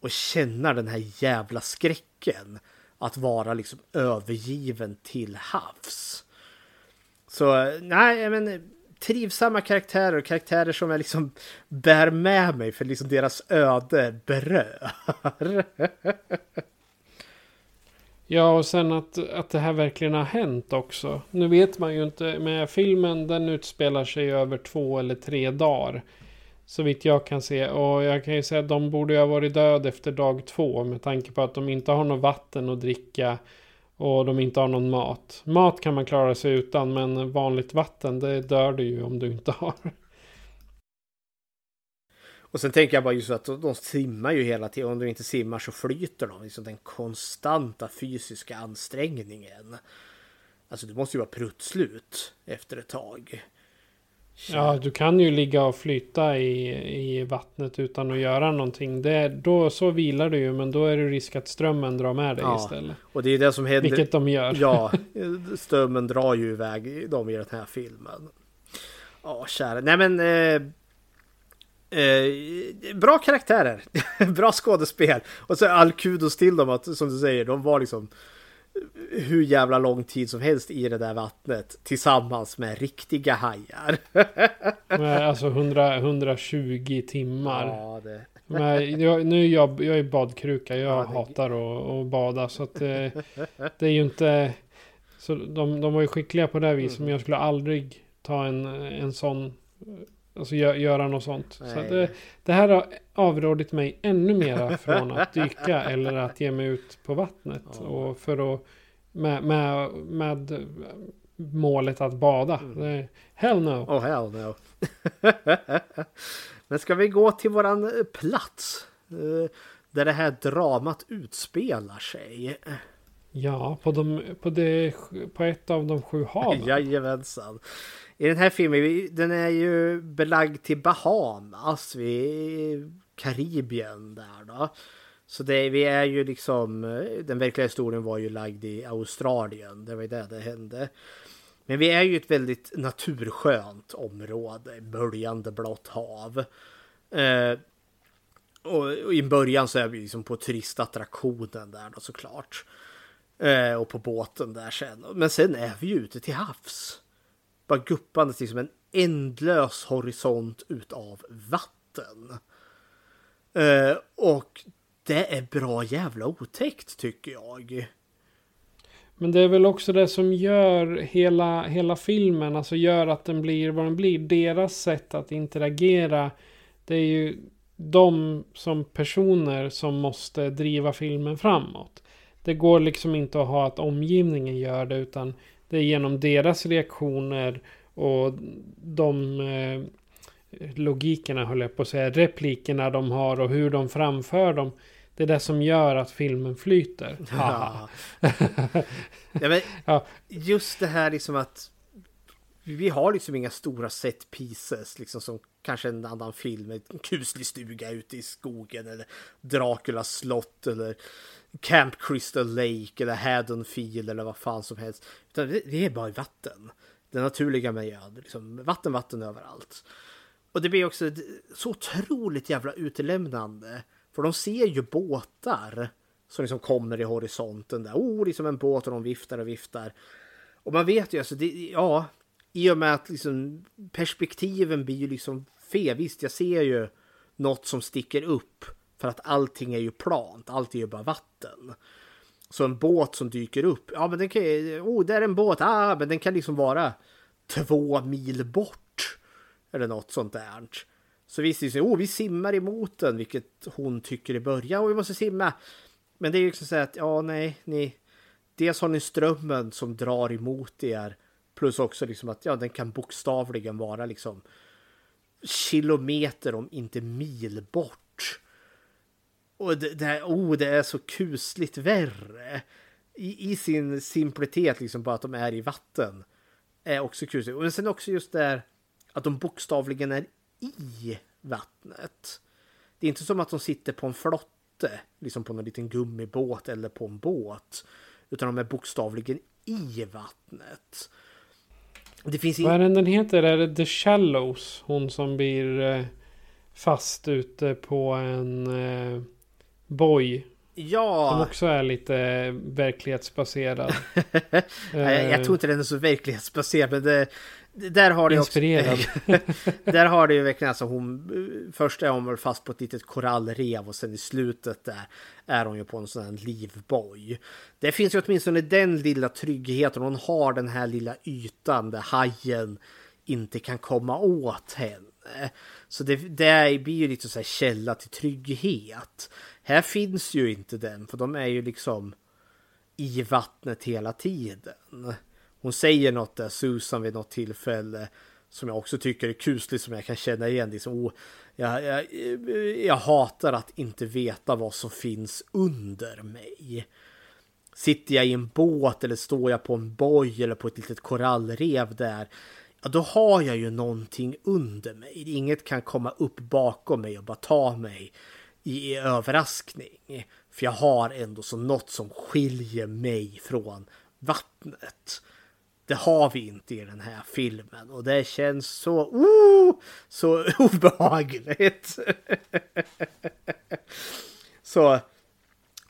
och känna den här jävla skräcken att vara liksom övergiven till havs. Så nej, men trivsamma karaktärer och karaktärer som jag liksom bär med mig för liksom deras öde berör. Ja, och sen att, att det här verkligen har hänt också. Nu vet man ju inte, men filmen den utspelar sig över två eller tre dagar. Så vitt jag kan se. Och jag kan ju säga att de borde ju ha varit död efter dag två. Med tanke på att de inte har något vatten att dricka. Och de inte har någon mat. Mat kan man klara sig utan. Men vanligt vatten det dör du ju om du inte har. Och sen tänker jag bara just att de simmar ju hela tiden. Om du inte simmar så flyter de. Liksom den konstanta fysiska ansträngningen. Alltså du måste ju vara pruttslut efter ett tag. Ja, du kan ju ligga och flyta i, i vattnet utan att göra någonting. Det, då, så vilar du ju, men då är det risk att strömmen drar med dig ja, istället. Och det är det som händer. Vilket de gör. Ja, strömmen drar ju iväg dem i den här filmen. Ja, kära. Nej men... Eh, eh, bra karaktärer. bra skådespel. Och så all kudos till dem att, som du säger, de var liksom hur jävla lång tid som helst i det där vattnet tillsammans med riktiga hajar. alltså 100, 120 timmar. Ja, det... Men jag, nu är jag, jag är badkruka, jag ja, det... hatar att, att bada så att det, det är ju inte... Så de, de var ju skickliga på det viset, mm. men jag skulle aldrig ta en, en sån... Alltså gö, göra något sånt. Så det, det, här har avrådit mig ännu mera från att dyka eller att ge mig ut på vattnet. Ja. Och för att med, med, med målet att bada. Mm. Hell no. Oh hell no. Men ska vi gå till våran eh, plats? Eh, där det här dramat utspelar sig. Ja, på, de, på, det, på ett av de sju haven. Jajamensan. I den här filmen, den är ju belagd till Bahamas, alltså vid Karibien där då. Så det, vi är ju liksom, eh, den verkliga historien var ju lagd i Australien. Det var ju där det hände. Men vi är ju ett väldigt naturskönt område, böljande blått hav. Eh, och, och, i början så är vi liksom på turistattraktionen där då såklart. Eh, och på båten där sen. Men sen är vi ju ute till havs. Bara guppandes liksom en ändlös horisont utav vatten. Eh, och det är bra jävla otäckt tycker jag. Men det är väl också det som gör hela, hela filmen, alltså gör att den blir vad den blir. Deras sätt att interagera, det är ju de som personer som måste driva filmen framåt. Det går liksom inte att ha att omgivningen gör det, utan det är genom deras reaktioner och de eh, logikerna, höll jag på att säga, replikerna de har och hur de framför dem. Det är det som gör att filmen flyter. Ja. ja, men ja. Just det här liksom att vi har liksom inga stora set pieces liksom som kanske en annan film, en kuslig stuga ute i skogen eller Draculas slott eller Camp Crystal Lake eller Haddonfield eller vad fan som helst. Utan det, det är bara vatten. Den naturliga miljön, liksom vatten, vatten överallt. Och det blir också så otroligt jävla utelämnande. För de ser ju båtar som liksom kommer i horisonten där. Oh, liksom en båt och de viftar och viftar. Och man vet ju alltså, det, ja, i och med att liksom perspektiven blir ju liksom fel. Visst, jag ser ju något som sticker upp för att allting är ju plant. Allt är ju bara vatten. Så en båt som dyker upp, ja men den kan ju, oh, det är en båt, ah, men den kan liksom vara två mil bort. Eller något sånt där. Så visst, liksom, oh, vi simmar emot den, vilket hon tycker i början, och vi måste simma. Men det är ju liksom så att, ja nej, ni, dels har ni strömmen som drar emot er. Plus också liksom att ja, den kan bokstavligen vara liksom kilometer om inte mil bort. Och det, det, oh, det är så kusligt värre. I, I, sin simplitet, liksom bara att de är i vatten. Är också kusligt. Men sen också just där att de bokstavligen är i vattnet. Det är inte som att de sitter på en flotte, liksom på någon liten gummibåt eller på en båt. Utan de är bokstavligen i vattnet. Det finns Vad är den den heter? Är det The Shallows? Hon som blir eh, fast ute på en boj. Ja. Som också är lite verklighetsbaserad. jag, jag tror inte den är så verklighetsbaserad. Men det, där har det Inspirerad. Också, där har det ju verkligen alltså hon. Först är hon väl fast på ett litet korallrev och sen i slutet där är hon ju på en sån här livboj. Det finns ju åtminstone den lilla tryggheten. Hon har den här lilla ytan där hajen inte kan komma åt henne. Så det, det blir ju lite så här källa till trygghet. Här finns ju inte den för de är ju liksom i vattnet hela tiden. Hon säger något där, Susan, vid något tillfälle som jag också tycker är kusligt som jag kan känna igen. Liksom, oh, jag, jag, jag hatar att inte veta vad som finns under mig. Sitter jag i en båt eller står jag på en boj eller på ett litet korallrev där, ja då har jag ju någonting under mig. Inget kan komma upp bakom mig och bara ta mig i, i överraskning. För jag har ändå så något som skiljer mig från vattnet. Det har vi inte i den här filmen och det känns så, oh, så obehagligt. så,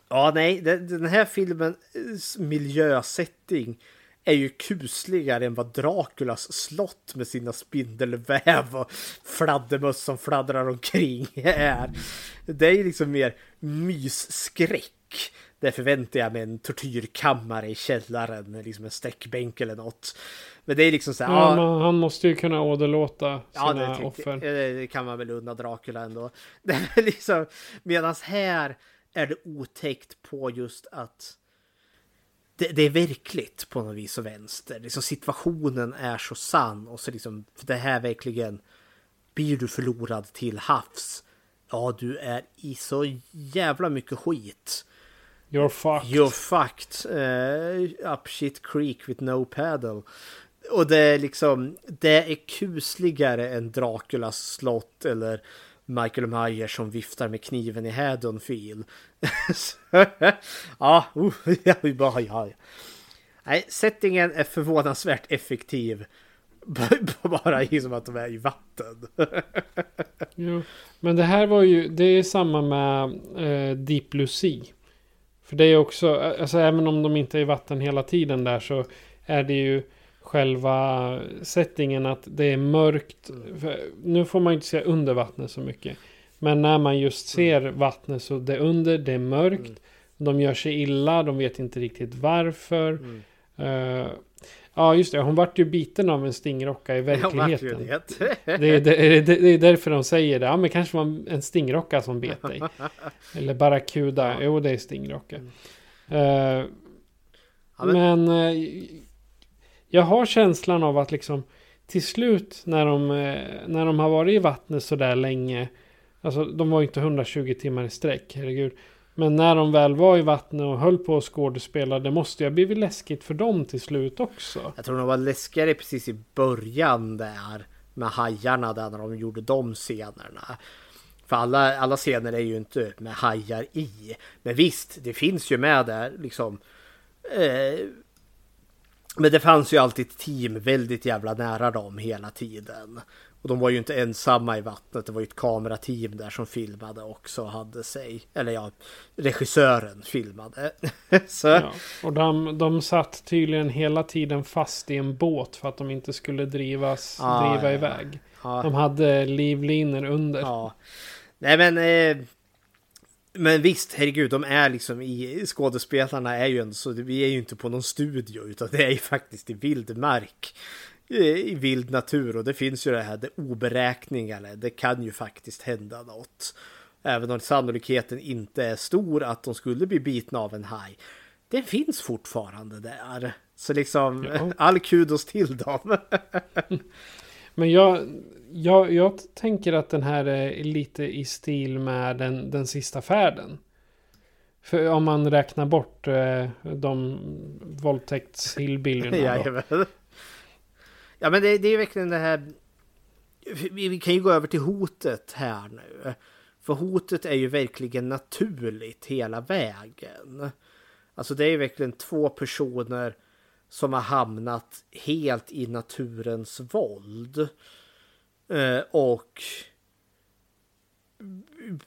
ja nej, den här filmens miljösättning är ju kusligare än vad Draculas slott med sina spindelväv och fladdermöss som fladdrar omkring är. Det är liksom mer mysskräck. Där förväntar jag mig en tortyrkammare i källaren liksom en sträckbänk eller något. Men det är liksom så här. Ja, ja, han måste ju kunna åderlåta sina ja, det, offer. Det, det kan man väl unna Dracula ändå. Det liksom, medans här är det otäckt på just att det, det, är verkligt på något vis och vänster. Liksom situationen är så sann och så liksom för det här verkligen blir du förlorad till havs. Ja, du är i så jävla mycket skit. You're fucked. You're fucked. Uh, up shit creek with no paddle. Och det är liksom, det är kusligare än Draculas slott eller Michael Myers som viftar med kniven i Haddonfield. ja, uh, ja, ja, ja. Nej, settingen är förvånansvärt effektiv. Bara i som att de är i vatten. jo, men det här var ju, det är samma med eh, Deep Blue Sea. För det är också, alltså även om de inte är i vatten hela tiden där så är det ju själva settingen att det är mörkt. nu får man ju inte se under vattnet så mycket. Men när man just mm. ser vattnet så det är under, det är mörkt. Mm. De gör sig illa, de vet inte riktigt varför. Mm. Uh, ja, just det. Hon vart ju biten av en stingrocka i verkligheten. det. det, det, det, är därför de säger det. Ja, men kanske var en stingrocka som bet dig. Eller barracuda. Jo, det är stingrocka. Uh, ja, men, men uh, jag har känslan av att liksom till slut när de, eh, när de har varit i vattnet så där länge. Alltså de var ju inte 120 timmar i sträck, herregud. Men när de väl var i vattnet och höll på att skådespela, det måste ju ha blivit läskigt för dem till slut också. Jag tror de var läskigare precis i början där. med hajarna där när de gjorde de scenerna. För alla, alla scener är ju inte med hajar i. Men visst, det finns ju med där liksom. Eh, men det fanns ju alltid ett team väldigt jävla nära dem hela tiden. Och de var ju inte ensamma i vattnet. Det var ju ett kamerateam där som filmade också och hade sig. Eller ja, regissören filmade. Ja. Och de, de satt tydligen hela tiden fast i en båt för att de inte skulle drivas, Ah, driva ja. iväg. Ja. De hade livlinor under. Ja. Nej men... Eh, men visst, herregud, de är liksom i... Skådespelarna är ju ändå så... Vi är ju inte på någon studio utan det är ju faktiskt i vild mark. eh, I vild natur och det finns ju det här det oberäkneliga. Det kan ju faktiskt hända något. Även om sannolikheten inte är stor att de skulle bli bitna av en haj. Det finns fortfarande där. Så liksom Ja. all kudos till dem. Men jag, jag, jag tänker att den här är lite i stil med den, den sista färden. För om man räknar bort eh, de våldtäktshillbillyerna. ja, Ja men det, det är verkligen det här. Vi, vi kan ju gå över till hotet här nu. För hotet är ju verkligen naturligt hela vägen. Alltså det är ju verkligen två personer som har hamnat helt i naturens våld. Eh, och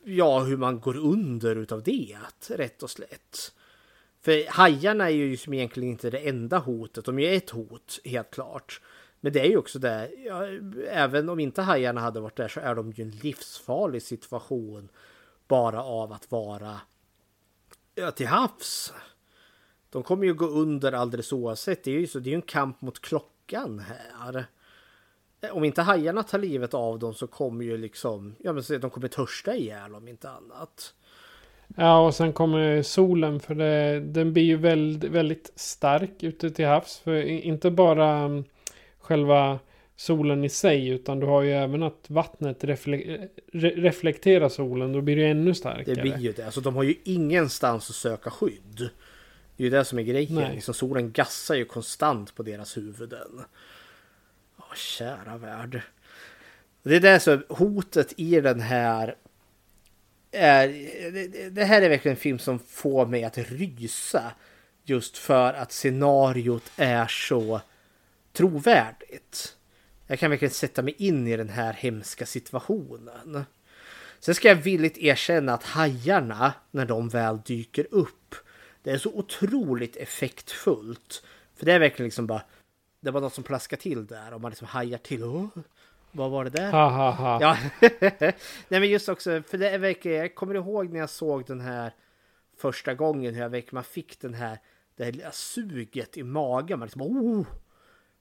ja, hur man går under utav det, rätt och slätt. För hajarna är ju som egentligen inte det enda hotet. De är ju ett hot, helt klart. Men det är ju också det, ja, även om inte hajarna hade varit där så är de ju en livsfarlig situation bara av att vara ja, till havs. De kommer ju gå under alldeles oavsett. Det är ju så, det är ju en kamp mot klockan här. Om inte hajarna tar livet av dem så kommer ju liksom, ja men de kommer törsta ihjäl om inte annat. Ja, och sen kommer solen. För det, den blir ju väldigt, väldigt stark ute till havs. För inte bara mm, själva solen i sig. Utan du har ju även att vattnet refle re reflekterar solen. Då blir det ännu starkare. Det blir ju det. Alltså de har ju ingenstans att söka skydd. Det är ju det som är grejen. Liksom, solen gassar ju konstant på deras huvuden. Kära värld. Det är det som hotet i den här är, det- det här är verkligen en film som får mig att rysa. Just för att scenariot är så trovärdigt. Jag kan verkligen sätta mig in i den här hemska situationen. Sen ska jag villigt erkänna att hajarna, när de väl dyker upp, det är så otroligt effektfullt. För det är verkligen liksom bara, det var något som plaskar till där och man liksom hajar till. Vad var det där? Ha ha ha. Ja, nej men just också, för det verkligen, jag kommer ihåg när jag såg den här första gången hur jag verkligen man fick den här, det här lilla suget i magen. Man liksom, oh,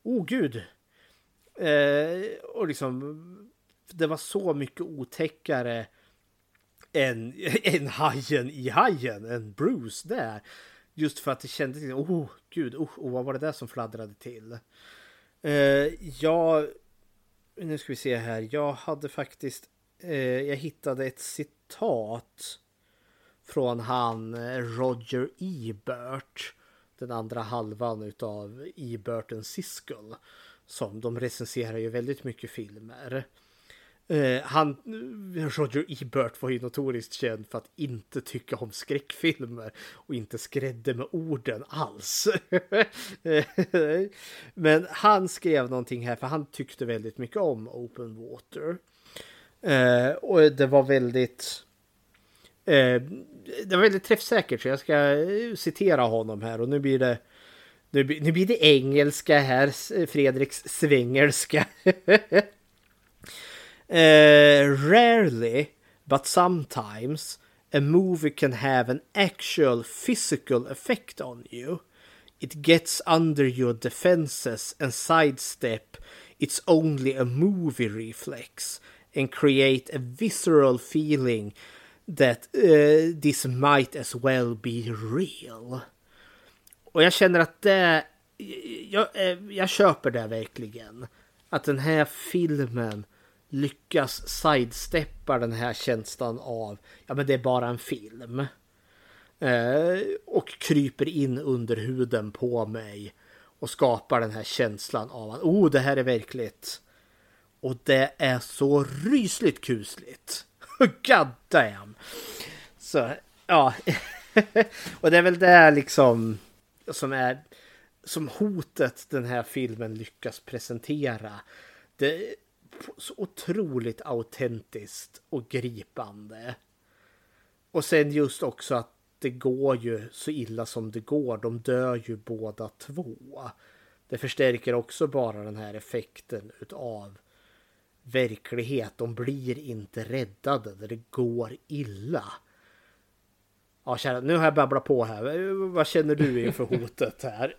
oh gud. Eh, och liksom, det var så mycket otäckare än, än hajen i hajen, än Bruce där. Just för att det kändes, liksom, oh gud, oh, oh, vad var det där som fladdrade till? Eh, jag nu ska vi se här. Jag hade faktiskt, eh, jag hittade ett citat från han eh, Roger Ebert. Den andra halvan utav Ebert and Siskel. Som de recenserar ju väldigt mycket filmer. Eh, han, eh, Roger Ebert var ju notoriskt känd för att inte tycka om skräckfilmer och inte skrädde med orden alls. Eh, men han skrev någonting här för han tyckte väldigt mycket om Open Water. Eh, och det var väldigt eh, det var väldigt träffsäkert så jag ska eh, citera honom här och nu blir det nu nu blir det engelska här, Fredriks svengelska. Uh, rarely, but sometimes, a movie can have an actual physical effect on you. It gets under your defenses and sidestep its only a movie reflex and create a visceral feeling that uh, this might as well be real. Och jag känner att det... Jag, eh, jag köper det verkligen. Att den här filmen lyckas sidesteppa den här känslan av ja men det är bara en film. Eh, och kryper in under huden på mig och skapar den här känslan av att oh det här är verkligt. och det är så rysligt kusligt. God damn! Så, ja. och det är väl det liksom som är som hotet den här filmen lyckas presentera. Det så otroligt autentiskt och gripande. Och sen just också att det går ju så illa som det går. De dör ju båda två. Det förstärker också bara den här effekten utav verklighet. De blir inte räddade när det går illa. Ja, kära, nu har jag babblat på här. Vad känner du inför hotet här?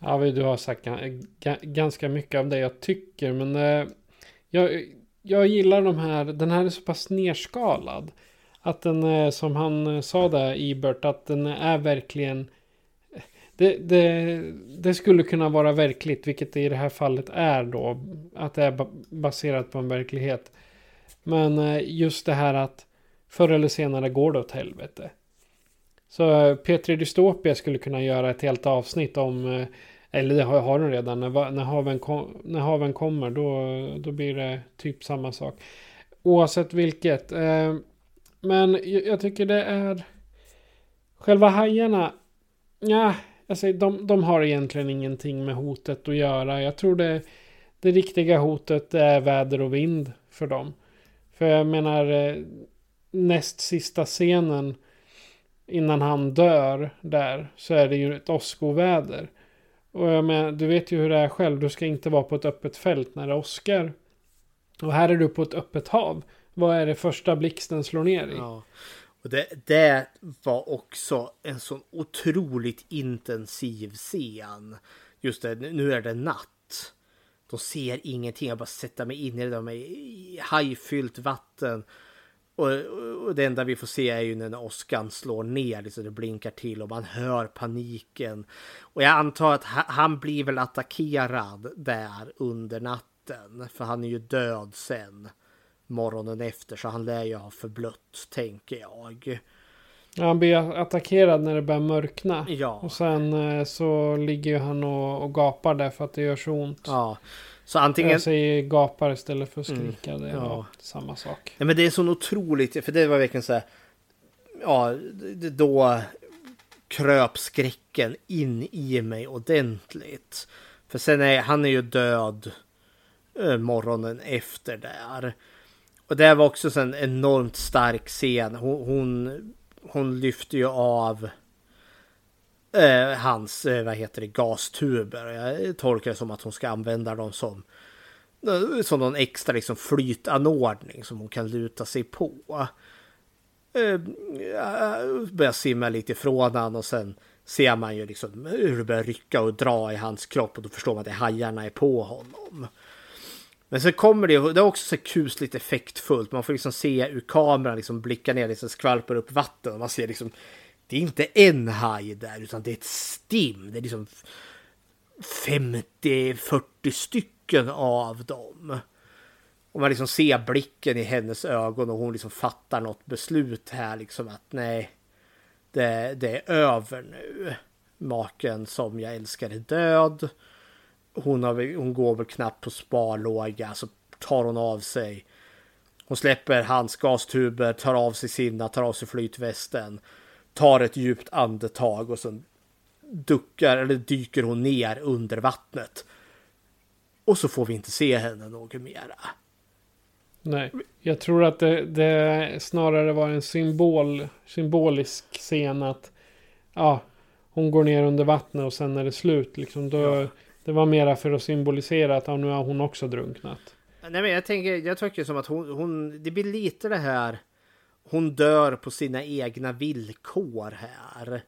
Ja, du har sagt ganska mycket av det jag tycker, men eh, jag, jag gillar de här. Den här är så pass nerskalad. Att den, är som han eh, sa där, Ibert, att den är verkligen det, det, det, skulle kunna vara verkligt, vilket det i det här fallet är då. Att det är baserat på en verklighet. Men just det här att förr eller senare går det åt helvete. Så Petri Dystopia skulle kunna göra ett helt avsnitt om, eh, eller det har, har den redan, när, när, haven kom, när haven kommer då, då blir det typ samma sak. Oavsett vilket. Eh, men jag tycker det är, själva hajarna, ja, Alltså, de, de har egentligen ingenting med hotet att göra. Jag tror det, det riktiga hotet är väder och vind för dem. För jag menar eh, näst sista scenen innan han dör där så är det ju ett åskoväder. Och jag menar, du vet ju hur det är själv. Du ska inte vara på ett öppet fält när det åskar. Och här är du på ett öppet hav. Vad är det första blixten slår ner i? Ja. Och det, det var också en sån otroligt intensiv scen. Just det, nu är det natt. De ser ingenting. Jag bara sätter mig in i det. De är i hajfyllt vatten. Och, och, det enda vi får se är ju när åskan slår ner. Liksom det blinkar till och man hör paniken. Och jag antar att han blir väl attackerad där under natten. För han är ju död sen morgonen efter så han lär ju ha förblött tänker jag. Ja, han blir attackerad när det börjar mörkna. Ja. Och sen eh, så ligger ju han och, och gapar där för att det gör så ont. Ja. Så antingen... Jag säger gapar istället för skrika. Mm, det var ja. samma sak. Ja, men det är så otroligt. För det var verkligen så här. Ja, då kröp skräcken in i mig ordentligt. För sen är han är ju död morgonen efter där. Och det var också en enormt stark scen. Hon, hon, hon lyfte ju av eh, hans, eh, vad heter det, gastuber. Jag tolkar det som att hon ska använda dem som, eh, som någon extra liksom flytanordning som hon kan luta sig på. Eh, eh, börjar simma lite ifrån han och sen ser man ju liksom hur det börjar rycka och dra i hans kropp och då förstår man att det hajarna är på honom. Men så kommer det, det är också så kusligt effektfullt. Man får liksom se ur kameran liksom blicka ner, liksom skvalpar upp vatten. Och man ser liksom, det är inte en haj där utan det är ett stim. Det är liksom 50-40 stycken av dem. Och man liksom ser blicken i hennes ögon och hon liksom fattar något beslut här liksom att nej, det, det är över nu. Maken som jag älskar är död hon, har, hon går väl knappt på sparlåga så tar hon av sig. Hon släpper hans gastuber, tar av sig sina, tar av sig flytvästen. Tar ett djupt andetag och sen duckar eller dyker hon ner under vattnet. Och så får vi inte se henne något mera. Nej, jag tror att det, det snarare var en symbol, symbolisk scen att ja, hon går ner under vattnet och sen är det slut. Liksom, då, ja. Det var mera för att symbolisera att nu har hon också drunknat. Nej men jag tänker, jag tycker som att hon, hon, det blir lite det här. Hon dör på sina egna villkor här.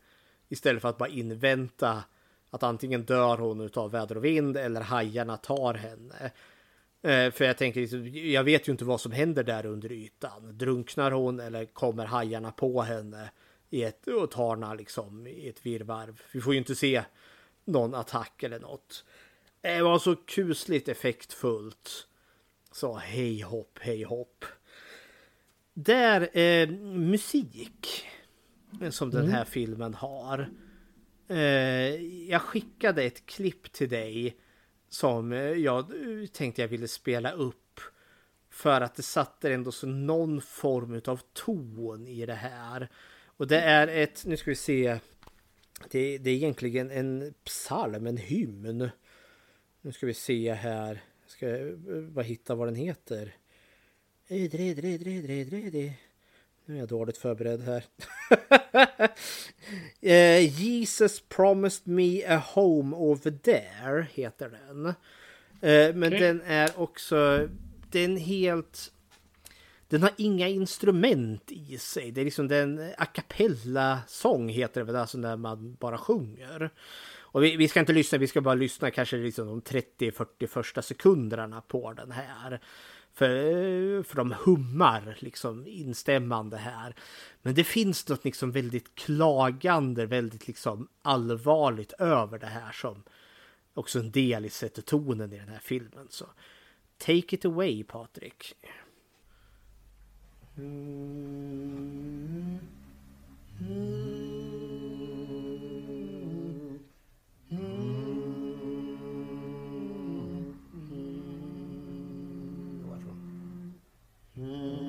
Istället för att bara invänta att antingen dör hon utav väder och vind eller hajarna tar henne. Eh, för jag tänker, liksom, jag vet ju inte vad som händer där under ytan. Drunknar hon eller kommer hajarna på henne i ett, och tar henne liksom i ett virrvarv? Vi får ju inte se någon attack eller något. Eh, det var så kusligt effektfullt. Så hej hopp, hej hopp. Där eh, musik som den här mm. filmen har. Eh, jag skickade ett klipp till dig som eh, jag eh, tänkte jag ville spela upp. För att det satte ändå så någon form av ton i det här. Och det är ett, nu ska vi se. Det, det är egentligen en psalm, en hymn. Nu ska vi se här. Ska jag bara hitta vad den heter. Nu är jag dåligt förberedd här. uh, Jesus promised me a home over there heter den. Uh, men Okej. den är också, den helt, den har inga instrument i sig. Det är liksom den a cappella sång heter det väl, alltså när man bara sjunger. Och vi, vi ska inte lyssna, vi ska bara lyssna kanske liksom de 30-40 första sekunderna på den här. För, för de hummar liksom instämmande här. Men det finns något liksom väldigt klagande, väldigt liksom allvarligt över det här som också en del i sätter tonen i den här filmen. Så take it away Patrik. Mm. Mm. Ja.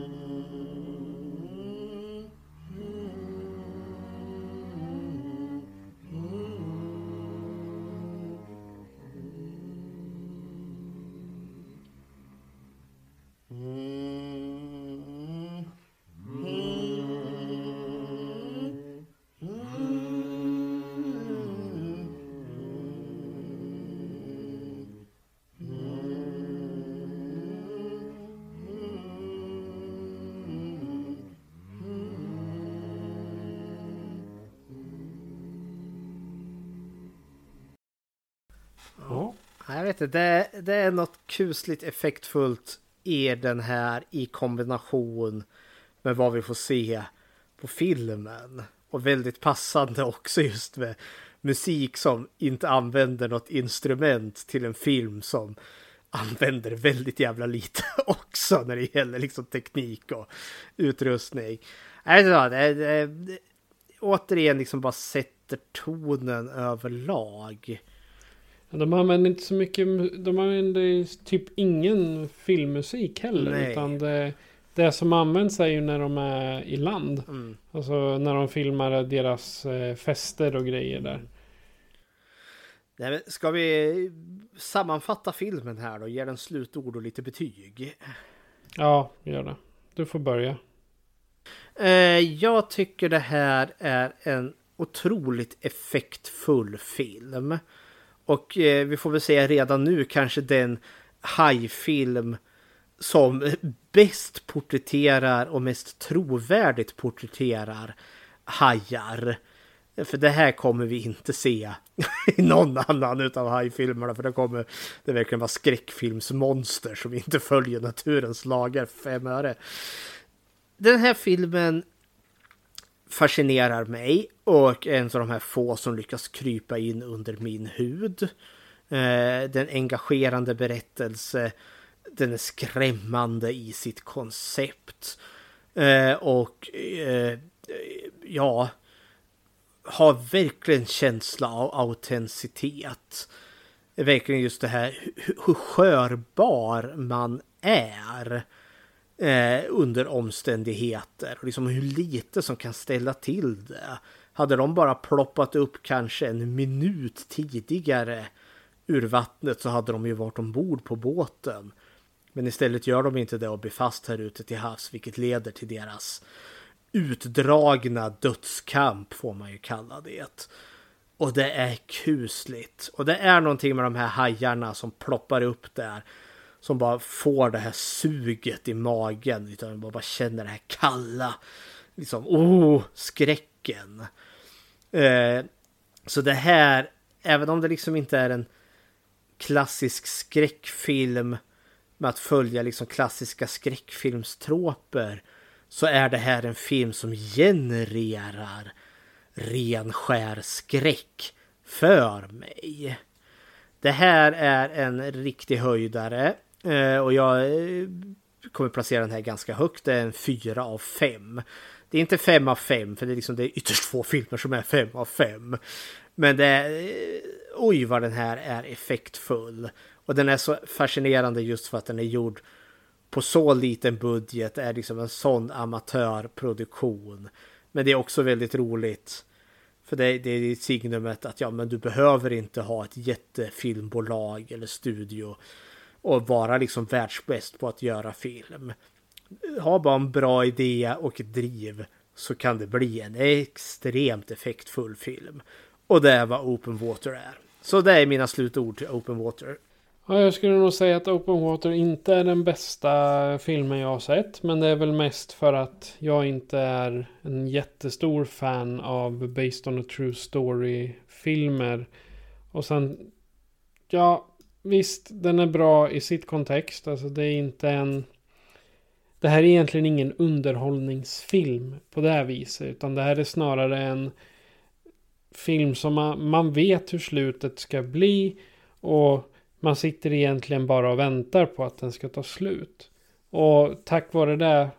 Vet inte, det, det är något kusligt effektfullt i den här i kombination med vad vi får se på filmen. Och väldigt passande också just med musik som inte använder något instrument till en film som använder väldigt jävla lite också när det gäller liksom teknik och utrustning. Alltså, det, det, det, återigen liksom bara sätter tonen överlag. De använder inte så mycket, de använder typ ingen filmmusik heller. Nej. Utan det, det som används är ju när de är i land. Mm. Alltså när de filmar deras eh, fester och grejer där. Nej, men ska vi sammanfatta filmen här då? Ge den slutord och lite betyg. Ja, gör det. Du får börja. Eh, jag tycker det här är en otroligt effektfull film. Och eh, vi får väl säga redan nu kanske den hajfilm som bäst porträtterar och mest trovärdigt porträtterar hajar. För det här kommer vi inte se i någon annan utav hajfilmerna. För det kommer det verkligen vara skräckfilmsmonster som inte följer naturens lagar fem öre. Den här filmen fascinerar mig och är en av de här få som lyckas krypa in under min hud. Eh, den engagerande berättelse, den är skrämmande i sitt koncept. Eh, och eh, ja, har verkligen känsla av autenticitet. Verkligen just det här hur, hur skörbar man är eh, under omständigheter. Och liksom hur lite som kan ställa till det. Hade de bara ploppat upp kanske en minut tidigare ur vattnet så hade de ju varit ombord på båten. Men istället gör de inte det och blir fast här ute till havs vilket leder till deras utdragna dödskamp får man ju kalla det. Och det är kusligt. Och det är någonting med de här hajarna som ploppar upp där. Som bara får det här suget i magen. Utan man bara känner det här kalla. Liksom, oh, skräcken. Eh, så det här, även om det liksom inte är en klassisk skräckfilm med att följa liksom klassiska skräckfilmstroper så är det här en film som genererar ren skär skräck för mig. Det här är en riktig höjdare Eh, och jag eh, kommer placera den här ganska högt. Det är en fyra av fem. Det är inte fem av fem för det är, liksom, det är ytterst få filmer som är fem av fem. Men det är, eh, oj vad den här är effektfull. Och den är så fascinerande just för att den är gjord på så liten budget, är liksom en sån amatörproduktion. Men det är också väldigt roligt. För det, det är signumet att ja, men du behöver inte ha ett jättefilmbolag eller studio och vara liksom världsbäst på att göra film. Ha bara en bra idé och ett driv så kan det bli en extremt effektfull film. Och det är vad Open Water är. Så det är mina slutord till Open Water. Ja, jag skulle nog säga att Open Water inte är den bästa filmen jag har sett. Men det är väl mest för att jag inte är en jättestor fan av Based on a True Story-filmer. Och sen, ja, visst, den är bra i sitt kontext. Alltså det är inte en... Det här är egentligen ingen underhållningsfilm på det här viset. Utan det här är snarare en film som man, man vet hur slutet ska bli. Och man sitter egentligen bara och väntar på att den ska ta slut. Och tack vare det,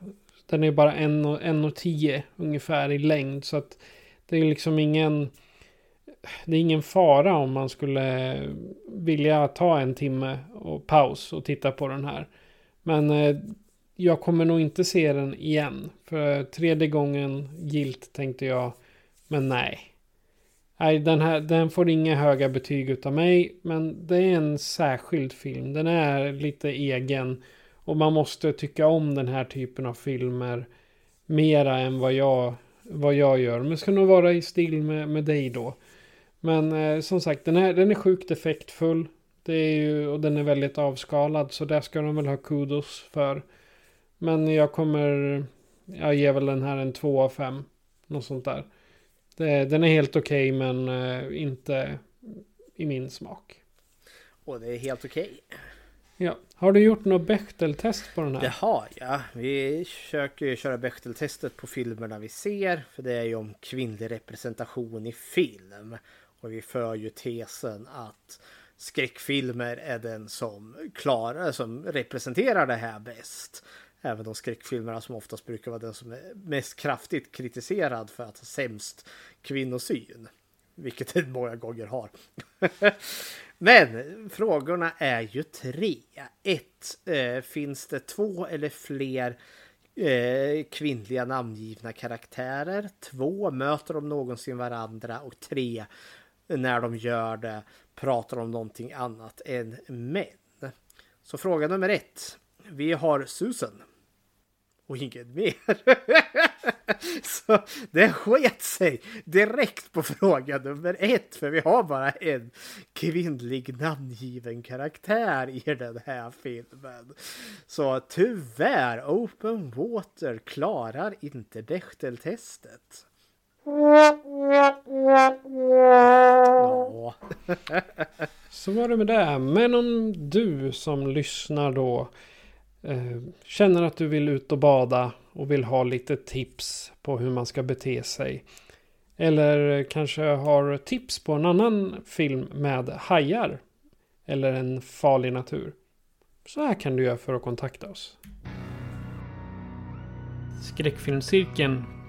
den är bara en och, en och tio ungefär i längd. Så att det är liksom ingen, det är ingen fara om man skulle vilja ta en timme och paus och titta på den här. Men eh, jag kommer nog inte se den igen. För tredje gången gilt tänkte jag, men nej. Nej, den, här, den får inga höga betyg utav mig. Men det är en särskild film. Den är lite egen. Och man måste tycka om den här typen av filmer. Mera än vad jag, vad jag gör. Men ska nog vara i stil med, med dig då. Men eh, som sagt, den är, den är sjukt effektfull. Det är ju, och den är väldigt avskalad. Så där ska de väl ha kudos för. Men jag kommer... Jag ger väl den här en 2 av 5. Något sånt där. Det, den är helt okej okay, men uh, inte i min smak. Och det är helt okej. Okay. Ja. Har du gjort något Bechteltest på den här? Det har jag. Vi försöker ju köra Bechteltestet på filmerna vi ser. För det är ju om kvinnlig representation i film. Och vi för ju tesen att skräckfilmer är den som klarar, som representerar det här bäst. Även de skräckfilmerna som oftast brukar vara den som är mest kraftigt kritiserad för att ha sämst kvinnosyn. Vilket den många gånger har. Men frågorna är ju tre. Ett, eh, finns det två eller fler eh, kvinnliga namngivna karaktärer? Två, möter de någonsin varandra? Och tre, när de gör det, pratar om någonting annat än män? Så fråga nummer ett. Vi har Susan och inget mer. Så det sket sig direkt på fråga nummer ett, för vi har bara en kvinnlig namngiven karaktär i den här filmen. Så tyvärr, Open Water klarar inte Bechteltestet. Ja. Så var det med det. Men om du som lyssnar då Eh, känner att du vill ut och bada och vill ha lite tips på hur man ska bete sig. Eller kanske har tips på en annan film med hajar. Eller en farlig natur. Så här kan du göra för att kontakta oss. Skräckfilmscirkeln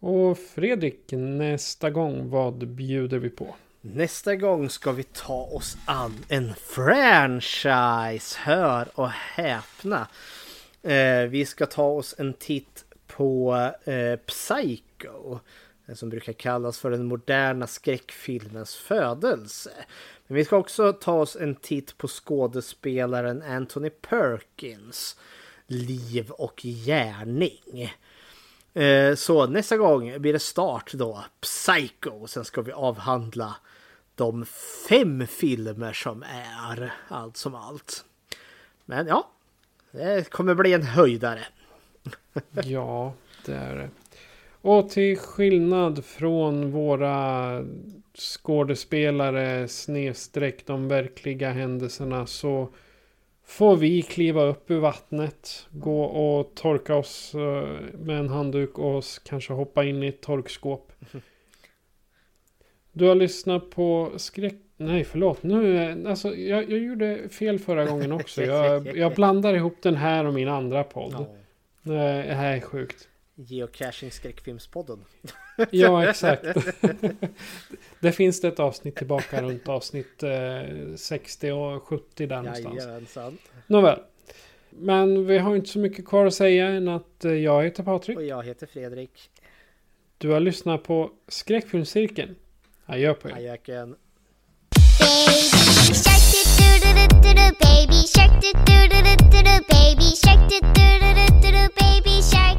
Och Fredrik, nästa gång, vad bjuder vi på? Nästa gång ska vi ta oss an en franchise. Hör och häpna. Eh, vi ska ta oss en titt på eh, Psycho. Den som brukar kallas för den moderna skräckfilmens födelse. Men vi ska också ta oss en titt på skådespelaren Anthony Perkins liv och gärning. Eh, så nästa gång blir det start då, Psycho. Sen ska vi avhandla de fem filmer som är allt som allt. Men ja, det kommer bli en höjdare. ja, det är det. Och till skillnad från våra skådespelare snedstreck de verkliga händelserna så får vi kliva upp ur vattnet, gå och torka oss eh, med en handduk och kanske hoppa in i ett torkskåp. Du har lyssnat på skräck... Nej, förlåt. Nu, alltså, jag, jag gjorde fel förra gången också. Jag, jag blandar ihop den här och min andra podd. Nej, Det här är sjukt. Geocaching skräckfilmspodden. Ja, exakt. det finns det ett avsnitt tillbaka runt avsnitt eh, 60 och 70 där någonstans. Jajamensan. Nåväl. Men vi har inte så mycket kvar att säga än att eh, jag heter Patrik. Och jag heter Fredrik. Du har lyssnat på Skräckfilmscirkeln. Adjö på er. Ajöken. Baby shark do do do do do do baby shark do do do do do baby shark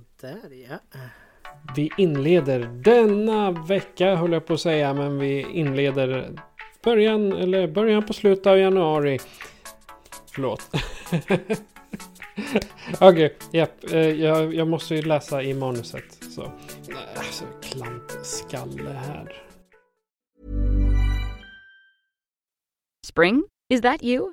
me. Blood is pumping. My blood is pumping. Don't take it from me. I could be everything, everything. FPN Productions. Så där ja. Vi inleder denna vecka höll jag på att säga. Men vi inleder början eller början på slutet av januari. Förlåt. Okej, japp. eh, jag, jag måste ju läsa i manuset. Så. Alltså, klantskalle här. Spring? Is that you?